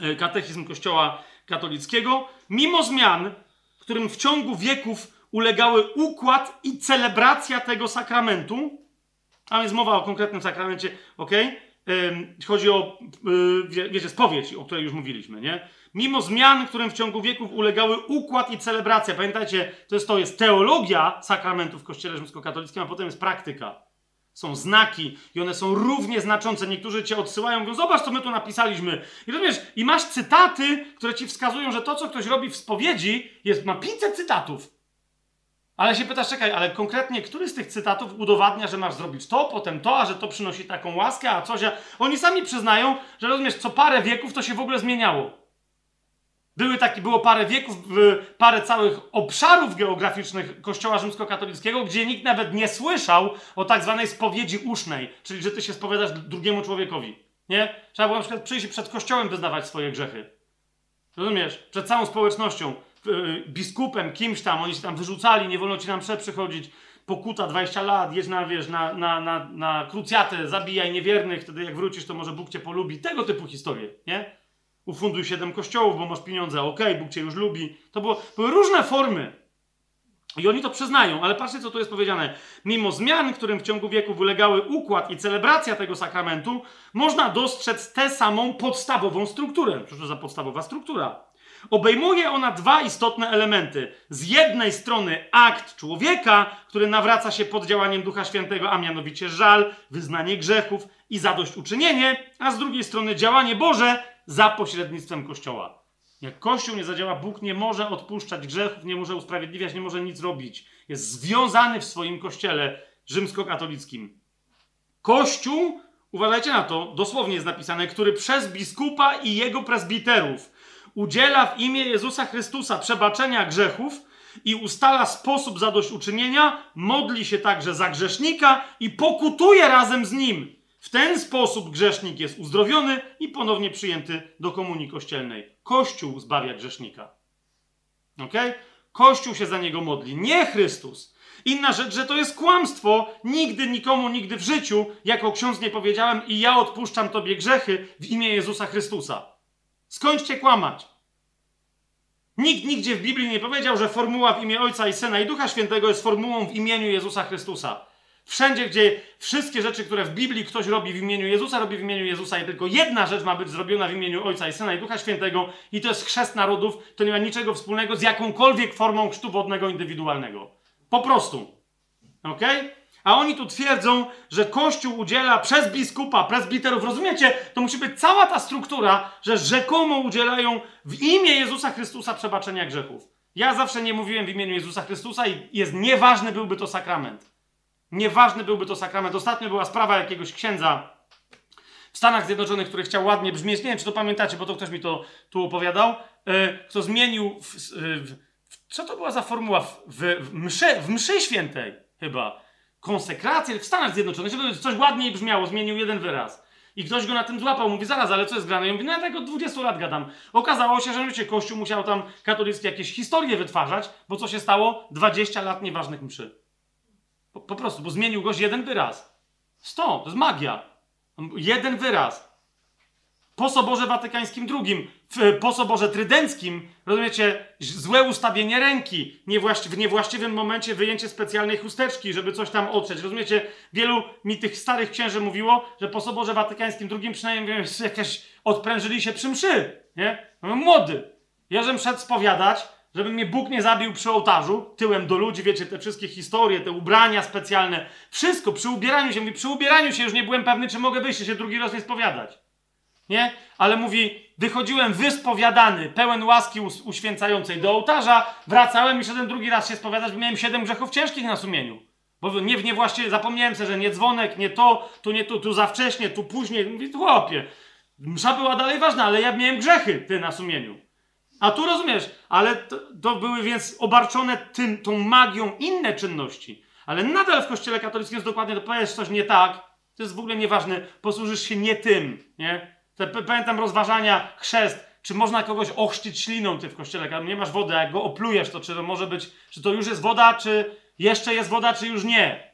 e, katechizm Kościoła katolickiego, mimo zmian, którym w ciągu wieków ulegały układ i celebracja tego sakramentu, a jest mowa o konkretnym sakramencie, ok? Chodzi o, y, wiecie, spowiedź, o której już mówiliśmy, nie? Mimo zmian, którym w ciągu wieków ulegały układ i celebracja. Pamiętajcie, to jest, to jest teologia sakramentów w Kościele Rzymskokatolickim, a potem jest praktyka. Są znaki i one są równie znaczące. Niektórzy cię odsyłają, mówią, zobacz, co my tu napisaliśmy. I rozumiesz, i masz cytaty, które ci wskazują, że to, co ktoś robi w spowiedzi, jest, ma 500 cytatów. Ale się pytasz, czekaj, ale konkretnie, który z tych cytatów udowadnia, że masz zrobić to, potem to, a że to przynosi taką łaskę, a coś, a... Oni sami przyznają, że rozumiesz, co parę wieków to się w ogóle zmieniało. Były takie, było parę wieków, parę całych obszarów geograficznych Kościoła rzymskokatolickiego, gdzie nikt nawet nie słyszał o tak zwanej spowiedzi usznej, czyli że ty się spowiadasz drugiemu człowiekowi. Nie? Trzeba było na przykład przyjść przed kościołem wyznawać swoje grzechy. Rozumiesz? Przed całą społecznością, biskupem, kimś tam, oni się tam wyrzucali, nie wolno ci nam przechodzić. Pokuta 20 lat, jedź na, wiesz, na, na, na, na krucjatę, zabijaj niewiernych, wtedy jak wrócisz, to może Bóg cię polubi. Tego typu historie, nie? ufunduj siedem kościołów, bo masz pieniądze, okej, okay, Bóg cię już lubi. To było, były różne formy. I oni to przyznają, ale patrzcie, co tu jest powiedziane. Mimo zmian, którym w ciągu wieków ulegały układ i celebracja tego sakramentu, można dostrzec tę samą podstawową strukturę. Cóż to za podstawowa struktura? Obejmuje ona dwa istotne elementy. Z jednej strony akt człowieka, który nawraca się pod działaniem Ducha Świętego, a mianowicie żal, wyznanie grzechów i zadośćuczynienie, a z drugiej strony działanie Boże, za pośrednictwem Kościoła. Jak Kościół nie zadziała, Bóg nie może odpuszczać grzechów, nie może usprawiedliwiać, nie może nic robić. Jest związany w swoim kościele rzymskokatolickim. Kościół, uważajcie na to, dosłownie jest napisane, który przez biskupa i jego presbiterów udziela w imię Jezusa Chrystusa przebaczenia grzechów i ustala sposób zadośćuczynienia, modli się także za grzesznika i pokutuje razem z nim w ten sposób grzesznik jest uzdrowiony i ponownie przyjęty do komunii kościelnej. Kościół zbawia grzesznika. Ok? Kościół się za niego modli, nie Chrystus. Inna rzecz, że to jest kłamstwo. Nigdy nikomu, nigdy w życiu, jako ksiądz nie powiedziałem, i ja odpuszczam tobie grzechy w imię Jezusa Chrystusa. Skończcie kłamać. Nikt nigdzie w Biblii nie powiedział, że formuła w imię Ojca i Syna i Ducha Świętego jest formułą w imieniu Jezusa Chrystusa. Wszędzie, gdzie wszystkie rzeczy, które w Biblii ktoś robi w imieniu Jezusa, robi w imieniu Jezusa i tylko jedna rzecz ma być zrobiona w imieniu Ojca i Syna i Ducha Świętego i to jest chrzest narodów, to nie ma niczego wspólnego z jakąkolwiek formą chrztu wodnego indywidualnego. Po prostu. Ok? A oni tu twierdzą, że Kościół udziela przez biskupa, prezbiterów. Rozumiecie? To musi być cała ta struktura, że rzekomo udzielają w imię Jezusa Chrystusa przebaczenia grzechów. Ja zawsze nie mówiłem w imieniu Jezusa Chrystusa i jest nieważny byłby to sakrament. Nieważny byłby to sakrament. Ostatnio była sprawa jakiegoś księdza w Stanach Zjednoczonych, który chciał ładnie brzmieć. Nie wiem, czy to pamiętacie, bo to ktoś mi to tu opowiadał. Yy, kto zmienił. W, w, w, co to była za formuła? W, w, mszy, w mszy świętej chyba. Konsekrację w Stanach Zjednoczonych, żeby coś ładniej brzmiało, zmienił jeden wyraz. I ktoś go na tym złapał, mówi, zaraz, ale co jest grane? Ja mówię, no ja tak od 20 lat gadam. Okazało się, że wiecie, Kościół musiał tam katolickie jakieś historie wytwarzać, bo co się stało? 20 lat nieważnych mszy. Po, po prostu, bo zmienił goś jeden wyraz. Sto, to jest magia. Jeden wyraz. Po Soborze Watykańskim II, w Po Soborze Trydenckim, rozumiecie, złe ustawienie ręki, niewłaści w niewłaściwym momencie wyjęcie specjalnej chusteczki, żeby coś tam otrzeć. Rozumiecie, wielu mi tych starych księży mówiło, że po Soborze Watykańskim II przynajmniej jakieś odprężyli się przy mszy, nie? Młody. Ja żem szedł spowiadać, żeby mnie Bóg nie zabił przy ołtarzu, tyłem do ludzi, wiecie, te wszystkie historie, te ubrania specjalne, wszystko przy ubieraniu się, mówi, przy ubieraniu się już nie byłem pewny, czy mogę wyjść się drugi raz nie spowiadać. Nie? Ale mówi, wychodziłem wyspowiadany, pełen łaski uświęcającej do ołtarza, wracałem i szedłem drugi raz się spowiadać, bo miałem siedem grzechów ciężkich na sumieniu. Bo nie, nie właśnie zapomniałem sobie, że nie dzwonek, nie to, tu nie tu, tu za wcześnie, tu później. Mówi, chłopie, msza była dalej ważna, ale ja miałem grzechy ty na sumieniu. A tu rozumiesz, ale to, to, były więc obarczone tym, tą magią inne czynności. Ale nadal w kościele katolickim jest dokładnie to, powiesz coś nie tak, to jest w ogóle nieważne, posłużysz się nie tym, nie? Te, pamiętam rozważania, chrzest, czy można kogoś ochrzcić śliną ty w kościele, nie masz wody, jak go oplujesz, to czy to może być, czy to już jest woda, czy jeszcze jest woda, czy już nie.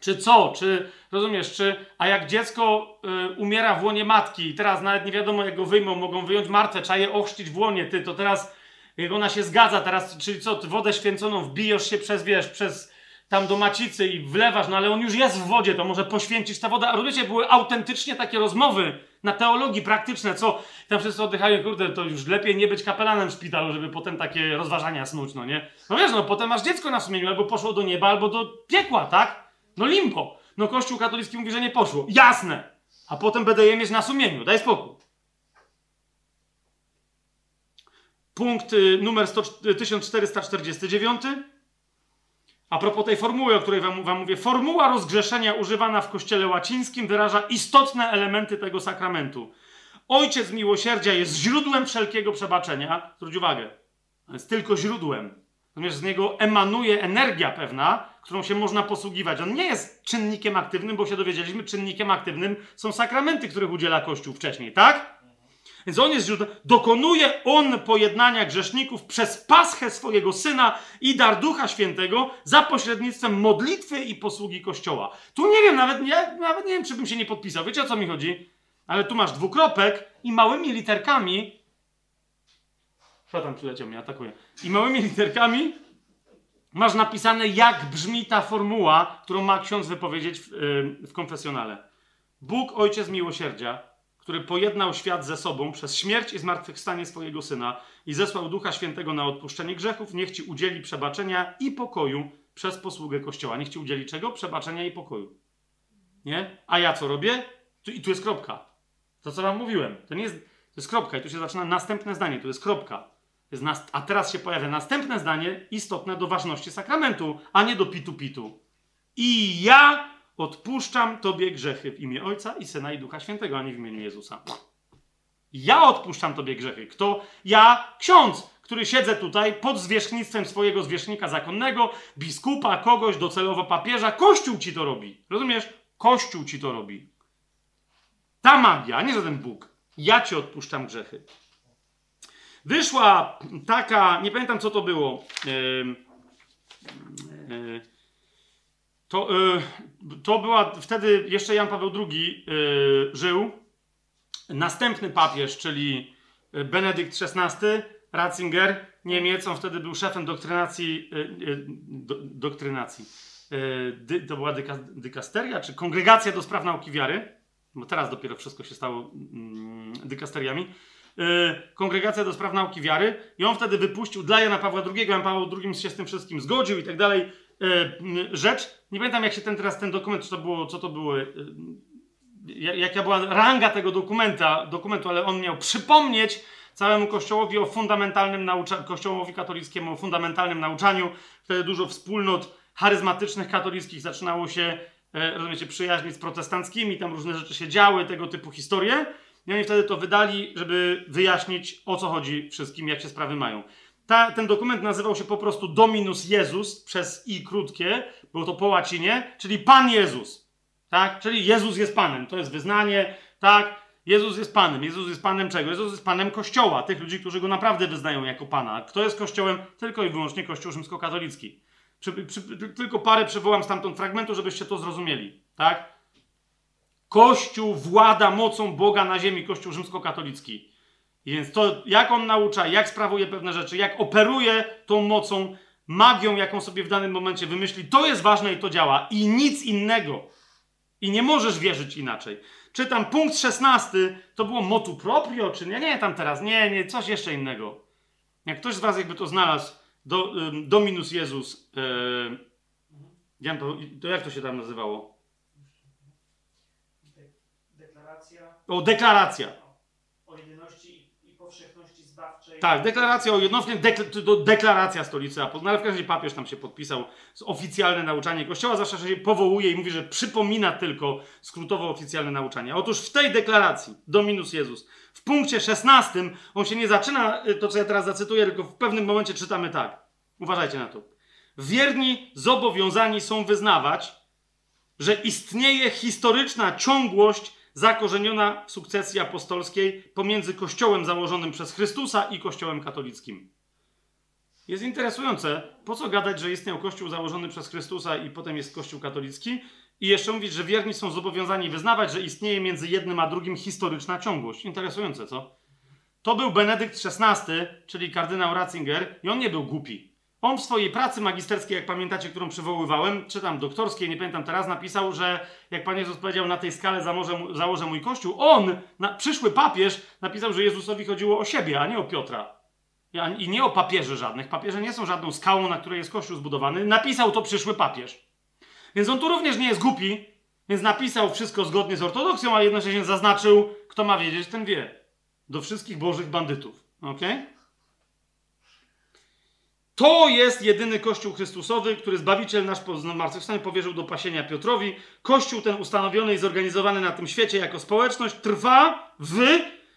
Czy co? Czy rozumiesz? Czy, a jak dziecko y, umiera w łonie matki i teraz nawet nie wiadomo jak go wyjmą, mogą wyjąć martwe, trzeba je ochrzcić w łonie, ty, to teraz jak ona się zgadza, teraz, czyli co, ty wodę święconą wbijesz się przez, wiesz, przez tam do macicy i wlewasz, no ale on już jest w wodzie, to może poświęcić ta woda. A rozumiecie, były autentycznie takie rozmowy na teologii praktyczne, co tam wszyscy oddychają, kurde, to już lepiej nie być kapelanem w szpitalu, żeby potem takie rozważania snuć, no nie? No wiesz, no potem masz dziecko na sumieniu, albo poszło do nieba, albo do piekła, tak? No limpo. No Kościół katolicki mówi, że nie poszło. Jasne. A potem będę je mieć na sumieniu. Daj spokój. Punkt y, numer 100, 1449. A propos tej formuły, o której wam, wam mówię, formuła rozgrzeszenia używana w kościele łacińskim wyraża istotne elementy tego sakramentu. Ojciec miłosierdzia jest źródłem wszelkiego przebaczenia. Zwróć uwagę, jest tylko źródłem. Natomiast z niego emanuje energia pewna, którą się można posługiwać. On nie jest czynnikiem aktywnym, bo się dowiedzieliśmy, czynnikiem aktywnym są sakramenty, których udziela Kościół wcześniej, tak? Więc on jest źródłem. Dokonuje on pojednania grzeszników przez paschę swojego syna i dar Ducha Świętego za pośrednictwem modlitwy i posługi Kościoła. Tu nie wiem, nawet, ja, nawet nie wiem, czy bym się nie podpisał. Wiecie o co mi chodzi? Ale tu masz dwukropek i małymi literkami. Szatan przyleciał mnie, atakuje. I małymi literkami masz napisane, jak brzmi ta formuła, którą ma ksiądz wypowiedzieć w, yy, w konfesjonale. Bóg, Ojciec miłosierdzia, który pojednał świat ze sobą przez śmierć i zmartwychwstanie swojego Syna i zesłał Ducha Świętego na odpuszczenie grzechów, niech Ci udzieli przebaczenia i pokoju przez posługę Kościoła. Niech Ci udzieli czego? Przebaczenia i pokoju. Nie? A ja co robię? Tu, I tu jest kropka. To, co Wam mówiłem. To nie jest... To jest kropka i tu się zaczyna następne zdanie. Tu jest kropka. Jest nas... A teraz się pojawia następne zdanie istotne do ważności sakramentu, a nie do pitu-pitu. I ja odpuszczam Tobie grzechy w imię Ojca i Syna i Ducha Świętego, a nie w imieniu Jezusa. Ja odpuszczam Tobie grzechy. Kto? Ja, ksiądz, który siedzę tutaj pod zwierzchnictwem swojego zwierzchnika zakonnego, biskupa, kogoś, docelowo papieża. Kościół ci to robi. Rozumiesz? Kościół ci to robi. Ta magia, nie żaden Bóg. Ja ci odpuszczam grzechy. Wyszła taka, nie pamiętam co to było. Yy, yy, to, yy, to była wtedy jeszcze Jan Paweł II yy, żył. Następny papież, czyli Benedykt XVI, Ratzinger, Niemiec, on wtedy był szefem doktrynacji. Do, doktrynacji. To była dyka, dykasteria, czy kongregacja do spraw nauki wiary. Bo teraz dopiero wszystko się stało mm, dykasteriami. Kongregacja do spraw nauki wiary. I on wtedy wypuścił dla Jana Pawła II. Jan Paweł II się z tym wszystkim zgodził i tak dalej rzecz. Nie pamiętam, jak się ten teraz ten dokument, co to było, co to było, jaka była ranga tego dokumenta, dokumentu, ale on miał przypomnieć całemu Kościołowi o fundamentalnym nauczaniu, Kościołowi katolickiemu o fundamentalnym nauczaniu. Wtedy dużo wspólnot charyzmatycznych katolickich zaczynało się, rozumiecie, przyjaźnić z protestanckimi, tam różne rzeczy się działy, tego typu historie. I oni wtedy to wydali, żeby wyjaśnić, o co chodzi wszystkim, jak się sprawy mają. Ta, ten dokument nazywał się po prostu Dominus Jezus przez i krótkie, było to po łacinie, czyli Pan Jezus. Tak? Czyli Jezus jest Panem. To jest wyznanie, tak? Jezus jest Panem. Jezus jest Panem czego? Jezus jest Panem Kościoła, tych ludzi, którzy go naprawdę wyznają jako Pana. Kto jest Kościołem? Tylko i wyłącznie Kościół rzymskokatolicki. Przy, przy, tylko parę przywołam stamtąd fragmentu, żebyście to zrozumieli. Tak? Kościół włada mocą Boga na ziemi, Kościół rzymskokatolicki. Więc to, jak on naucza, jak sprawuje pewne rzeczy, jak operuje tą mocą, magią, jaką sobie w danym momencie wymyśli, to jest ważne i to działa. I nic innego. I nie możesz wierzyć inaczej. Czytam punkt 16, to było motu proprio, czy nie? Nie, tam teraz, nie, nie, coś jeszcze innego. Jak ktoś z was jakby to znalazł, do, Dominus Jezus, yy, to, to jak to się tam nazywało? Deklaracja. O, deklaracja. O jedyności i powszechności zbawczej. Tak, deklaracja o jednostce, dekl to deklaracja stolicy Apostolskiej, no ale w każdym razie papież tam się podpisał, oficjalne nauczanie Kościoła, zawsze się powołuje i mówi, że przypomina tylko skrótowo oficjalne nauczanie. Otóż w tej deklaracji, Dominus Jezus, w punkcie 16, on się nie zaczyna, to co ja teraz zacytuję, tylko w pewnym momencie czytamy tak. Uważajcie na to. Wierni zobowiązani są wyznawać, że istnieje historyczna ciągłość zakorzeniona w sukcesji apostolskiej pomiędzy Kościołem założonym przez Chrystusa i Kościołem katolickim. Jest interesujące, po co gadać, że istniał Kościół założony przez Chrystusa i potem jest Kościół katolicki i jeszcze mówić, że wierni są zobowiązani wyznawać, że istnieje między jednym a drugim historyczna ciągłość. Interesujące, co? To był Benedykt XVI, czyli kardynał Ratzinger i on nie był głupi. On w swojej pracy magisterskiej, jak pamiętacie, którą przywoływałem, czy tam doktorskiej, nie pamiętam teraz, napisał, że jak Pan Jezus powiedział, na tej skale założę, założę mój kościół, on, na, przyszły papież, napisał, że Jezusowi chodziło o siebie, a nie o Piotra. I nie o papieży żadnych. Papieże nie są żadną skałą, na której jest kościół zbudowany. Napisał to przyszły papież. Więc on tu również nie jest głupi, więc napisał wszystko zgodnie z ortodoksją, a jednocześnie zaznaczył, kto ma wiedzieć, ten wie. Do wszystkich bożych bandytów. Okej? Okay? To jest jedyny Kościół Chrystusowy, który Zbawiciel nasz po zmartwychwstaniu powierzył do pasienia Piotrowi. Kościół ten ustanowiony i zorganizowany na tym świecie jako społeczność trwa w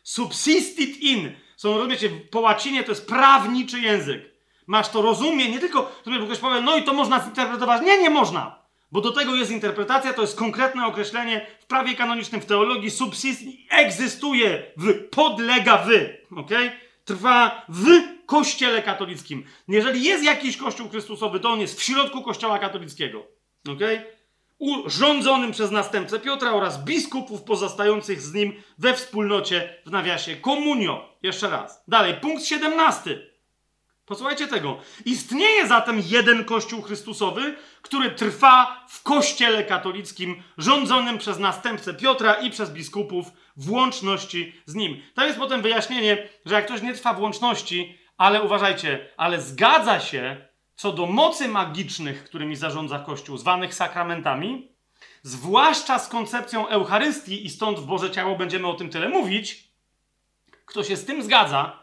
subsistit in. Są, rozumiecie, po łacinie to jest prawniczy język. Masz to rozumie, nie tylko, sobie ktoś powie, no i to można zinterpretować. Nie, nie można. Bo do tego jest interpretacja, to jest konkretne określenie w prawie kanonicznym, w teologii, subsist egzystuje w, podlega w, ok? Trwa w kościele katolickim. Jeżeli jest jakiś kościół chrystusowy, to on jest w środku kościoła katolickiego, ok? U, rządzonym przez następcę Piotra oraz biskupów pozostających z nim we wspólnocie w nawiasie komunio. Jeszcze raz. Dalej, punkt 17. Posłuchajcie tego. Istnieje zatem jeden Kościół Chrystusowy, który trwa w Kościele katolickim, rządzonym przez następcę Piotra i przez biskupów w łączności z nim. To jest potem wyjaśnienie, że jak ktoś nie trwa w łączności, ale uważajcie, ale zgadza się co do mocy magicznych, którymi zarządza Kościół, zwanych sakramentami, zwłaszcza z koncepcją Eucharystii, i stąd w Boże Ciało będziemy o tym tyle mówić, kto się z tym zgadza,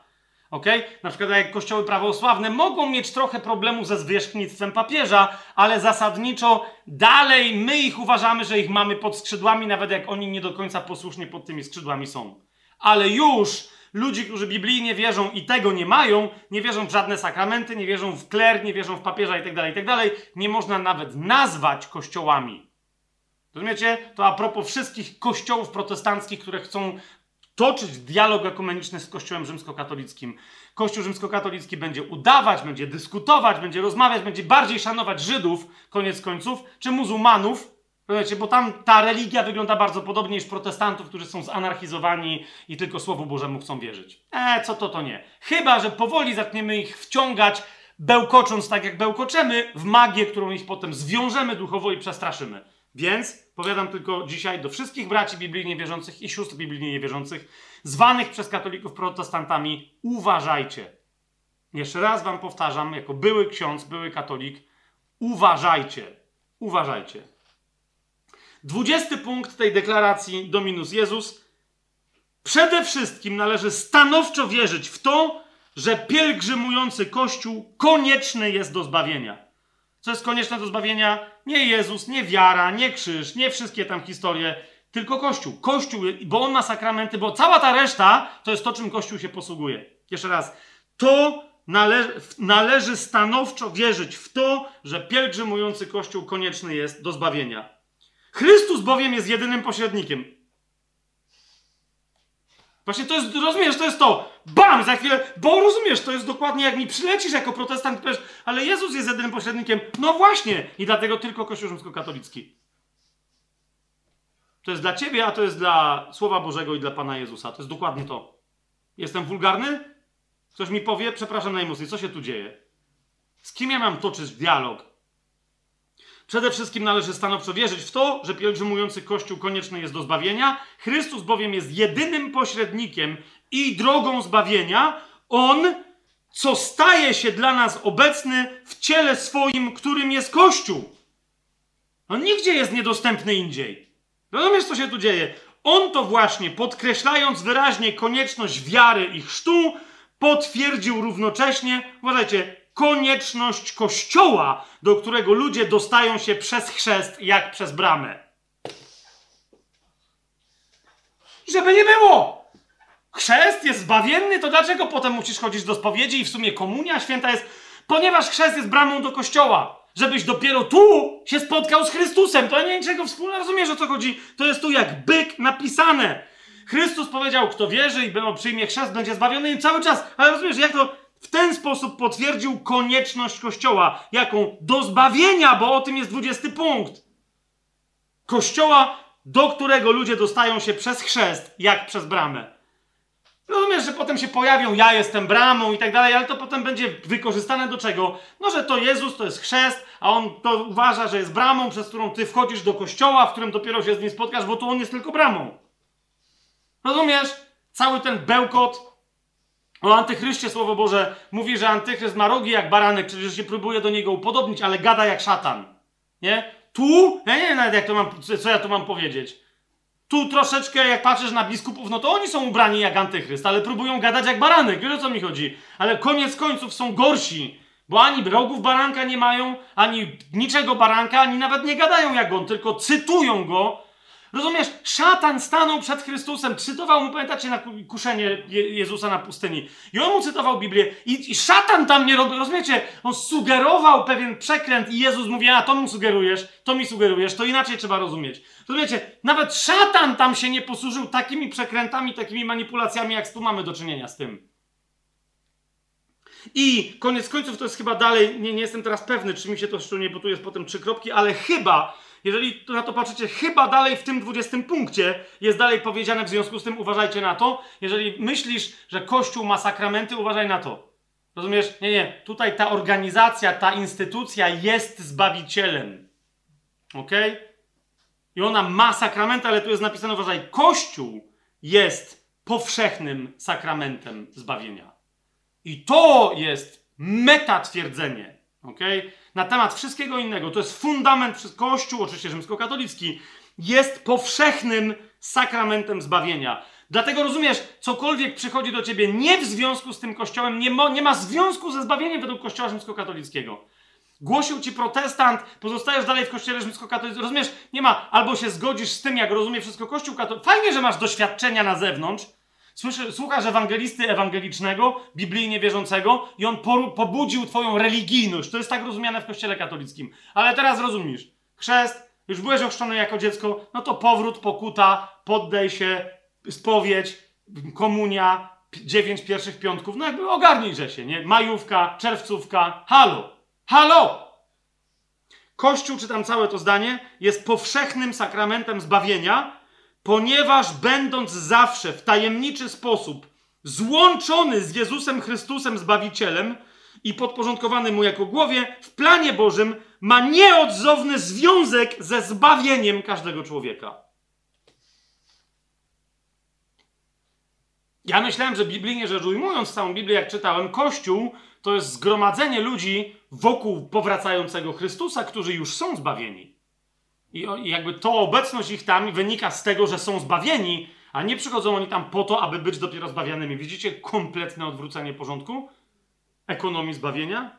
ok? Na przykład jak kościoły prawosławne mogą mieć trochę problemu ze zwierzchnictwem papieża, ale zasadniczo dalej my ich uważamy, że ich mamy pod skrzydłami, nawet jak oni nie do końca posłusznie pod tymi skrzydłami są. Ale już ludzi, którzy biblijnie wierzą i tego nie mają, nie wierzą w żadne sakramenty, nie wierzą w kler, nie wierzą w papieża itd., tak itd., tak nie można nawet nazwać kościołami. Rozumiecie? To a propos wszystkich kościołów protestanckich, które chcą toczyć dialog ekumeniczny z Kościołem rzymskokatolickim. Kościół rzymskokatolicki będzie udawać, będzie dyskutować, będzie rozmawiać, będzie bardziej szanować Żydów, koniec końców, czy muzułmanów, Rozumiecie? Bo tam ta religia wygląda bardzo podobnie niż protestantów, którzy są zanarchizowani i tylko Słowu Bożemu chcą wierzyć. E, co to, to nie. Chyba, że powoli zaczniemy ich wciągać, bełkocząc tak jak bełkoczemy, w magię, którą ich potem zwiążemy duchowo i przestraszymy. Więc powiadam tylko dzisiaj do wszystkich braci biblijnie wierzących i sióstr biblijnie niewierzących, zwanych przez katolików protestantami, uważajcie. Jeszcze raz wam powtarzam, jako były ksiądz, były katolik, uważajcie. Uważajcie. Dwudziesty punkt tej deklaracji Dominus Jezus. Przede wszystkim należy stanowczo wierzyć w to, że pielgrzymujący Kościół konieczny jest do zbawienia. Co jest konieczne do zbawienia? Nie Jezus, nie wiara, nie krzyż, nie wszystkie tam historie, tylko Kościół. Kościół, bo on ma sakramenty, bo cała ta reszta to jest to, czym Kościół się posługuje. Jeszcze raz. To nale należy stanowczo wierzyć w to, że pielgrzymujący Kościół konieczny jest do zbawienia. Chrystus bowiem jest jedynym pośrednikiem. Właśnie to jest, rozumiesz, to jest to. Bam! Za chwilę, bo rozumiesz, to jest dokładnie jak mi przylecisz jako protestant, powiesz, ale Jezus jest jedynym pośrednikiem. No właśnie! I dlatego tylko Kościół rzymskokatolicki. To jest dla ciebie, a to jest dla Słowa Bożego i dla Pana Jezusa. To jest dokładnie to. Jestem wulgarny? Ktoś mi powie, przepraszam najmocniej, co się tu dzieje? Z kim ja mam toczyć dialog? Przede wszystkim należy stanowczo wierzyć w to, że pielgrzymujący Kościół konieczny jest do zbawienia. Chrystus bowiem jest jedynym pośrednikiem i drogą zbawienia. On, co staje się dla nas obecny w ciele swoim, którym jest Kościół. On nigdzie jest niedostępny indziej. Rozumiesz, co się tu dzieje? On to właśnie, podkreślając wyraźnie konieczność wiary i chrztu, potwierdził równocześnie, uważajcie, konieczność kościoła, do którego ludzie dostają się przez chrzest, jak przez bramę. Żeby nie było! Chrzest jest zbawienny, to dlaczego potem musisz chodzić do spowiedzi i w sumie komunia święta jest? Ponieważ chrzest jest bramą do kościoła. Żebyś dopiero tu się spotkał z Chrystusem. To nie niczego wspólnego, rozumiesz o co chodzi? To jest tu jak byk napisane. Chrystus powiedział, kto wierzy i przyjmie chrzest, będzie zbawiony i cały czas. Ale rozumiesz, jak to w ten sposób potwierdził konieczność Kościoła. Jaką? Do zbawienia, bo o tym jest 20 punkt. Kościoła, do którego ludzie dostają się przez chrzest, jak przez bramę. Rozumiesz, że potem się pojawią, ja jestem bramą i tak dalej, ale to potem będzie wykorzystane do czego? No, że to Jezus to jest chrzest, a on to uważa, że jest bramą, przez którą ty wchodzisz do kościoła, w którym dopiero się z nim spotkasz, bo tu on jest tylko bramą. Rozumiesz? Cały ten bełkot o antychryście Słowo Boże mówi, że antychryst ma rogi jak baranek, czyli że się próbuje do niego upodobnić, ale gada jak szatan. Nie? Tu, ja nie wiem nawet jak to mam, co ja tu mam powiedzieć. Tu troszeczkę, jak patrzysz na biskupów, no to oni są ubrani jak antychryst, ale próbują gadać jak baranek. Wiesz o co mi chodzi? Ale koniec końców są gorsi, Bo ani rogów baranka nie mają, ani niczego baranka, ani nawet nie gadają jak on, tylko cytują go. Rozumiesz? Szatan stanął przed Chrystusem, cytował mu, pamiętacie, na kuszenie Jezusa na pustyni. I on mu cytował Biblię. I, i szatan tam nie robił, rozumiecie? On sugerował pewien przekręt i Jezus mówi, a to mu sugerujesz, to mi sugerujesz, to inaczej trzeba rozumieć. Rozumiecie? Nawet szatan tam się nie posłużył takimi przekrętami, takimi manipulacjami, jak tu mamy do czynienia z tym. I koniec końców to jest chyba dalej, nie, nie jestem teraz pewny, czy mi się to szczególnie, bo tu jest potem trzy kropki, ale chyba, jeżeli na to patrzycie, chyba dalej w tym 20 punkcie jest dalej powiedziane w związku z tym, uważajcie na to. Jeżeli myślisz, że Kościół ma sakramenty, uważaj na to. Rozumiesz? Nie, nie. Tutaj ta organizacja, ta instytucja jest zbawicielem. Ok? I ona ma sakramenty, ale tu jest napisane, uważaj, Kościół jest powszechnym sakramentem zbawienia. I to jest meta twierdzenie, okay? Na temat wszystkiego innego. To jest fundament, Kościół, oczywiście rzymskokatolicki, jest powszechnym sakramentem zbawienia. Dlatego rozumiesz, cokolwiek przychodzi do ciebie nie w związku z tym kościołem, nie, ma, nie ma związku ze zbawieniem według kościoła rzymskokatolickiego. Głosił ci protestant, pozostajesz dalej w kościele rzymskokatolickim. Rozumiesz, nie ma, albo się zgodzisz z tym, jak rozumie wszystko kościół katolicki. Fajnie, że masz doświadczenia na zewnątrz, Słyszy, słuchasz ewangelisty ewangelicznego, biblijnie wierzącego i on por, pobudził twoją religijność. To jest tak rozumiane w kościele katolickim. Ale teraz rozumiesz. Chrzest, już byłeś ochrzczony jako dziecko, no to powrót, pokuta, poddaj się, spowiedź, komunia, dziewięć pierwszych piątków. No jakby ogarnijże się, nie? Majówka, czerwcówka, halo, halo! Kościół, czytam całe to zdanie, jest powszechnym sakramentem zbawienia, ponieważ będąc zawsze w tajemniczy sposób złączony z Jezusem Chrystusem Zbawicielem i podporządkowany mu jako głowie, w planie Bożym ma nieodzowny związek ze zbawieniem każdego człowieka. Ja myślałem, że biblijnie rzecz ujmując całą Biblię, jak czytałem, Kościół to jest zgromadzenie ludzi wokół powracającego Chrystusa, którzy już są zbawieni. I, jakby to obecność ich tam wynika z tego, że są zbawieni, a nie przychodzą oni tam po to, aby być dopiero zbawianymi. Widzicie kompletne odwrócenie porządku? Ekonomii zbawienia.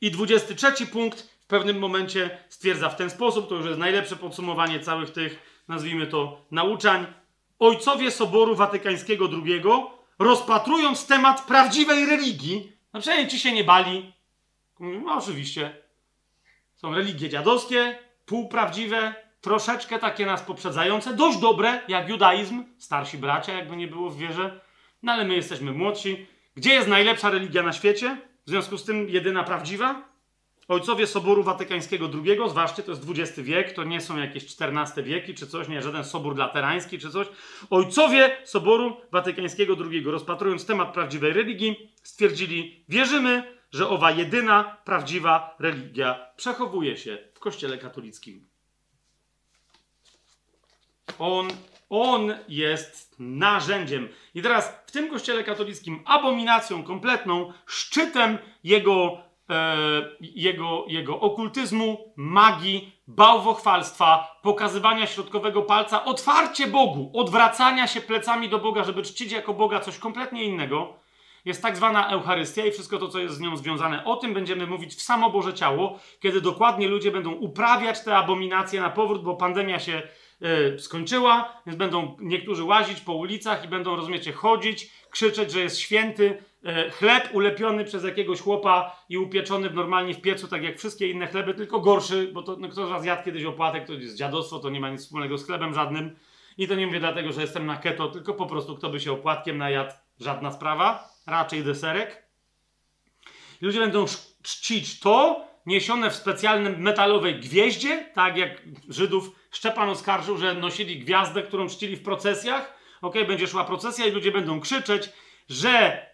I 23 punkt w pewnym momencie stwierdza w ten sposób, to już jest najlepsze podsumowanie całych tych, nazwijmy to, nauczań. Ojcowie Soboru Watykańskiego II, rozpatrując temat prawdziwej religii, no przynajmniej ci się nie bali. No oczywiście. Są religie dziadowskie, półprawdziwe, troszeczkę takie nas poprzedzające, dość dobre, jak judaizm, starsi bracia, jakby nie było w wierze, no ale my jesteśmy młodsi. Gdzie jest najlepsza religia na świecie? W związku z tym jedyna prawdziwa? Ojcowie Soboru Watykańskiego II, zważcie, to jest XX wiek, to nie są jakieś XIV wieki czy coś, nie żaden Sobór Laterański czy coś. Ojcowie Soboru Watykańskiego II, rozpatrując temat prawdziwej religii, stwierdzili: Wierzymy, że owa jedyna prawdziwa religia przechowuje się w Kościele katolickim. On, on jest narzędziem. I teraz w tym Kościele katolickim abominacją kompletną, szczytem jego, e, jego, jego okultyzmu, magii, bałwochwalstwa, pokazywania środkowego palca, otwarcie Bogu, odwracania się plecami do Boga, żeby czcić jako Boga coś kompletnie innego jest tak zwana Eucharystia i wszystko to, co jest z nią związane. O tym będziemy mówić w samo Boże Ciało, kiedy dokładnie ludzie będą uprawiać te abominacje na powrót, bo pandemia się y, skończyła, więc będą niektórzy łazić po ulicach i będą, rozumiecie, chodzić, krzyczeć, że jest święty y, chleb ulepiony przez jakiegoś chłopa i upieczony normalnie w piecu, tak jak wszystkie inne chleby, tylko gorszy, bo to, no, kto z was jadł kiedyś opłatek, to jest dziadostwo, to nie ma nic wspólnego z chlebem żadnym. I to nie mówię dlatego, że jestem na keto, tylko po prostu kto by się opłatkiem najadł, żadna sprawa raczej deserek. Ludzie będą czcić to, niesione w specjalnym metalowej gwieździe, tak jak Żydów Szczepan oskarżył, że nosili gwiazdę, którą czcili w procesjach. Ok, będzie szła procesja i ludzie będą krzyczeć, że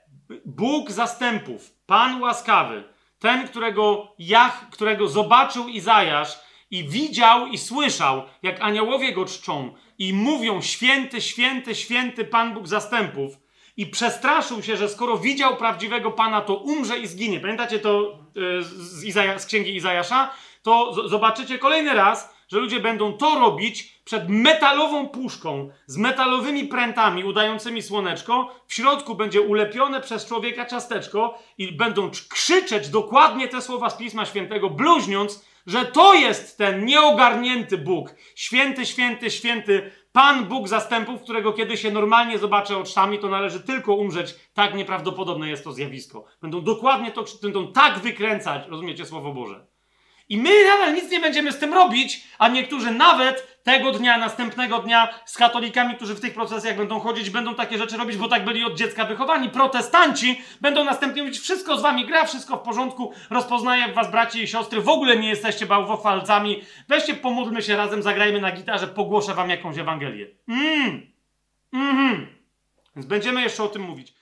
Bóg zastępów, Pan łaskawy, ten, którego Jach, którego zobaczył Izajasz i widział i słyszał, jak aniołowie go czczą i mówią święty, święty, święty Pan Bóg zastępów, i przestraszył się, że skoro widział prawdziwego Pana, to umrze i zginie. Pamiętacie to e, z, Izaja, z księgi Izajasza? To zobaczycie kolejny raz, że ludzie będą to robić przed metalową puszką z metalowymi prętami udającymi słoneczko. W środku będzie ulepione przez człowieka ciasteczko i będą cz- krzyczeć dokładnie te słowa z Pisma Świętego, bluźniąc, że to jest ten nieogarnięty Bóg. Święty, święty, święty Pan Bóg zastępów, którego kiedy się normalnie zobaczę oczami, to należy tylko umrzeć. Tak nieprawdopodobne jest to zjawisko. Będą dokładnie to, będą tak wykręcać, rozumiecie, Słowo Boże. I my nadal nic nie będziemy z tym robić, a niektórzy nawet tego dnia, następnego dnia z katolikami, którzy w tych procesjach będą chodzić, będą takie rzeczy robić, bo tak byli od dziecka wychowani. Protestanci będą następnie mówić, wszystko z wami gra, wszystko w porządku, rozpoznaję was braci i siostry, w ogóle nie jesteście bałwochwalcami. Weźcie, pomódlmy się razem, zagrajmy na gitarze, pogłoszę wam jakąś Ewangelię. Mm. Mhm. Więc będziemy jeszcze o tym mówić.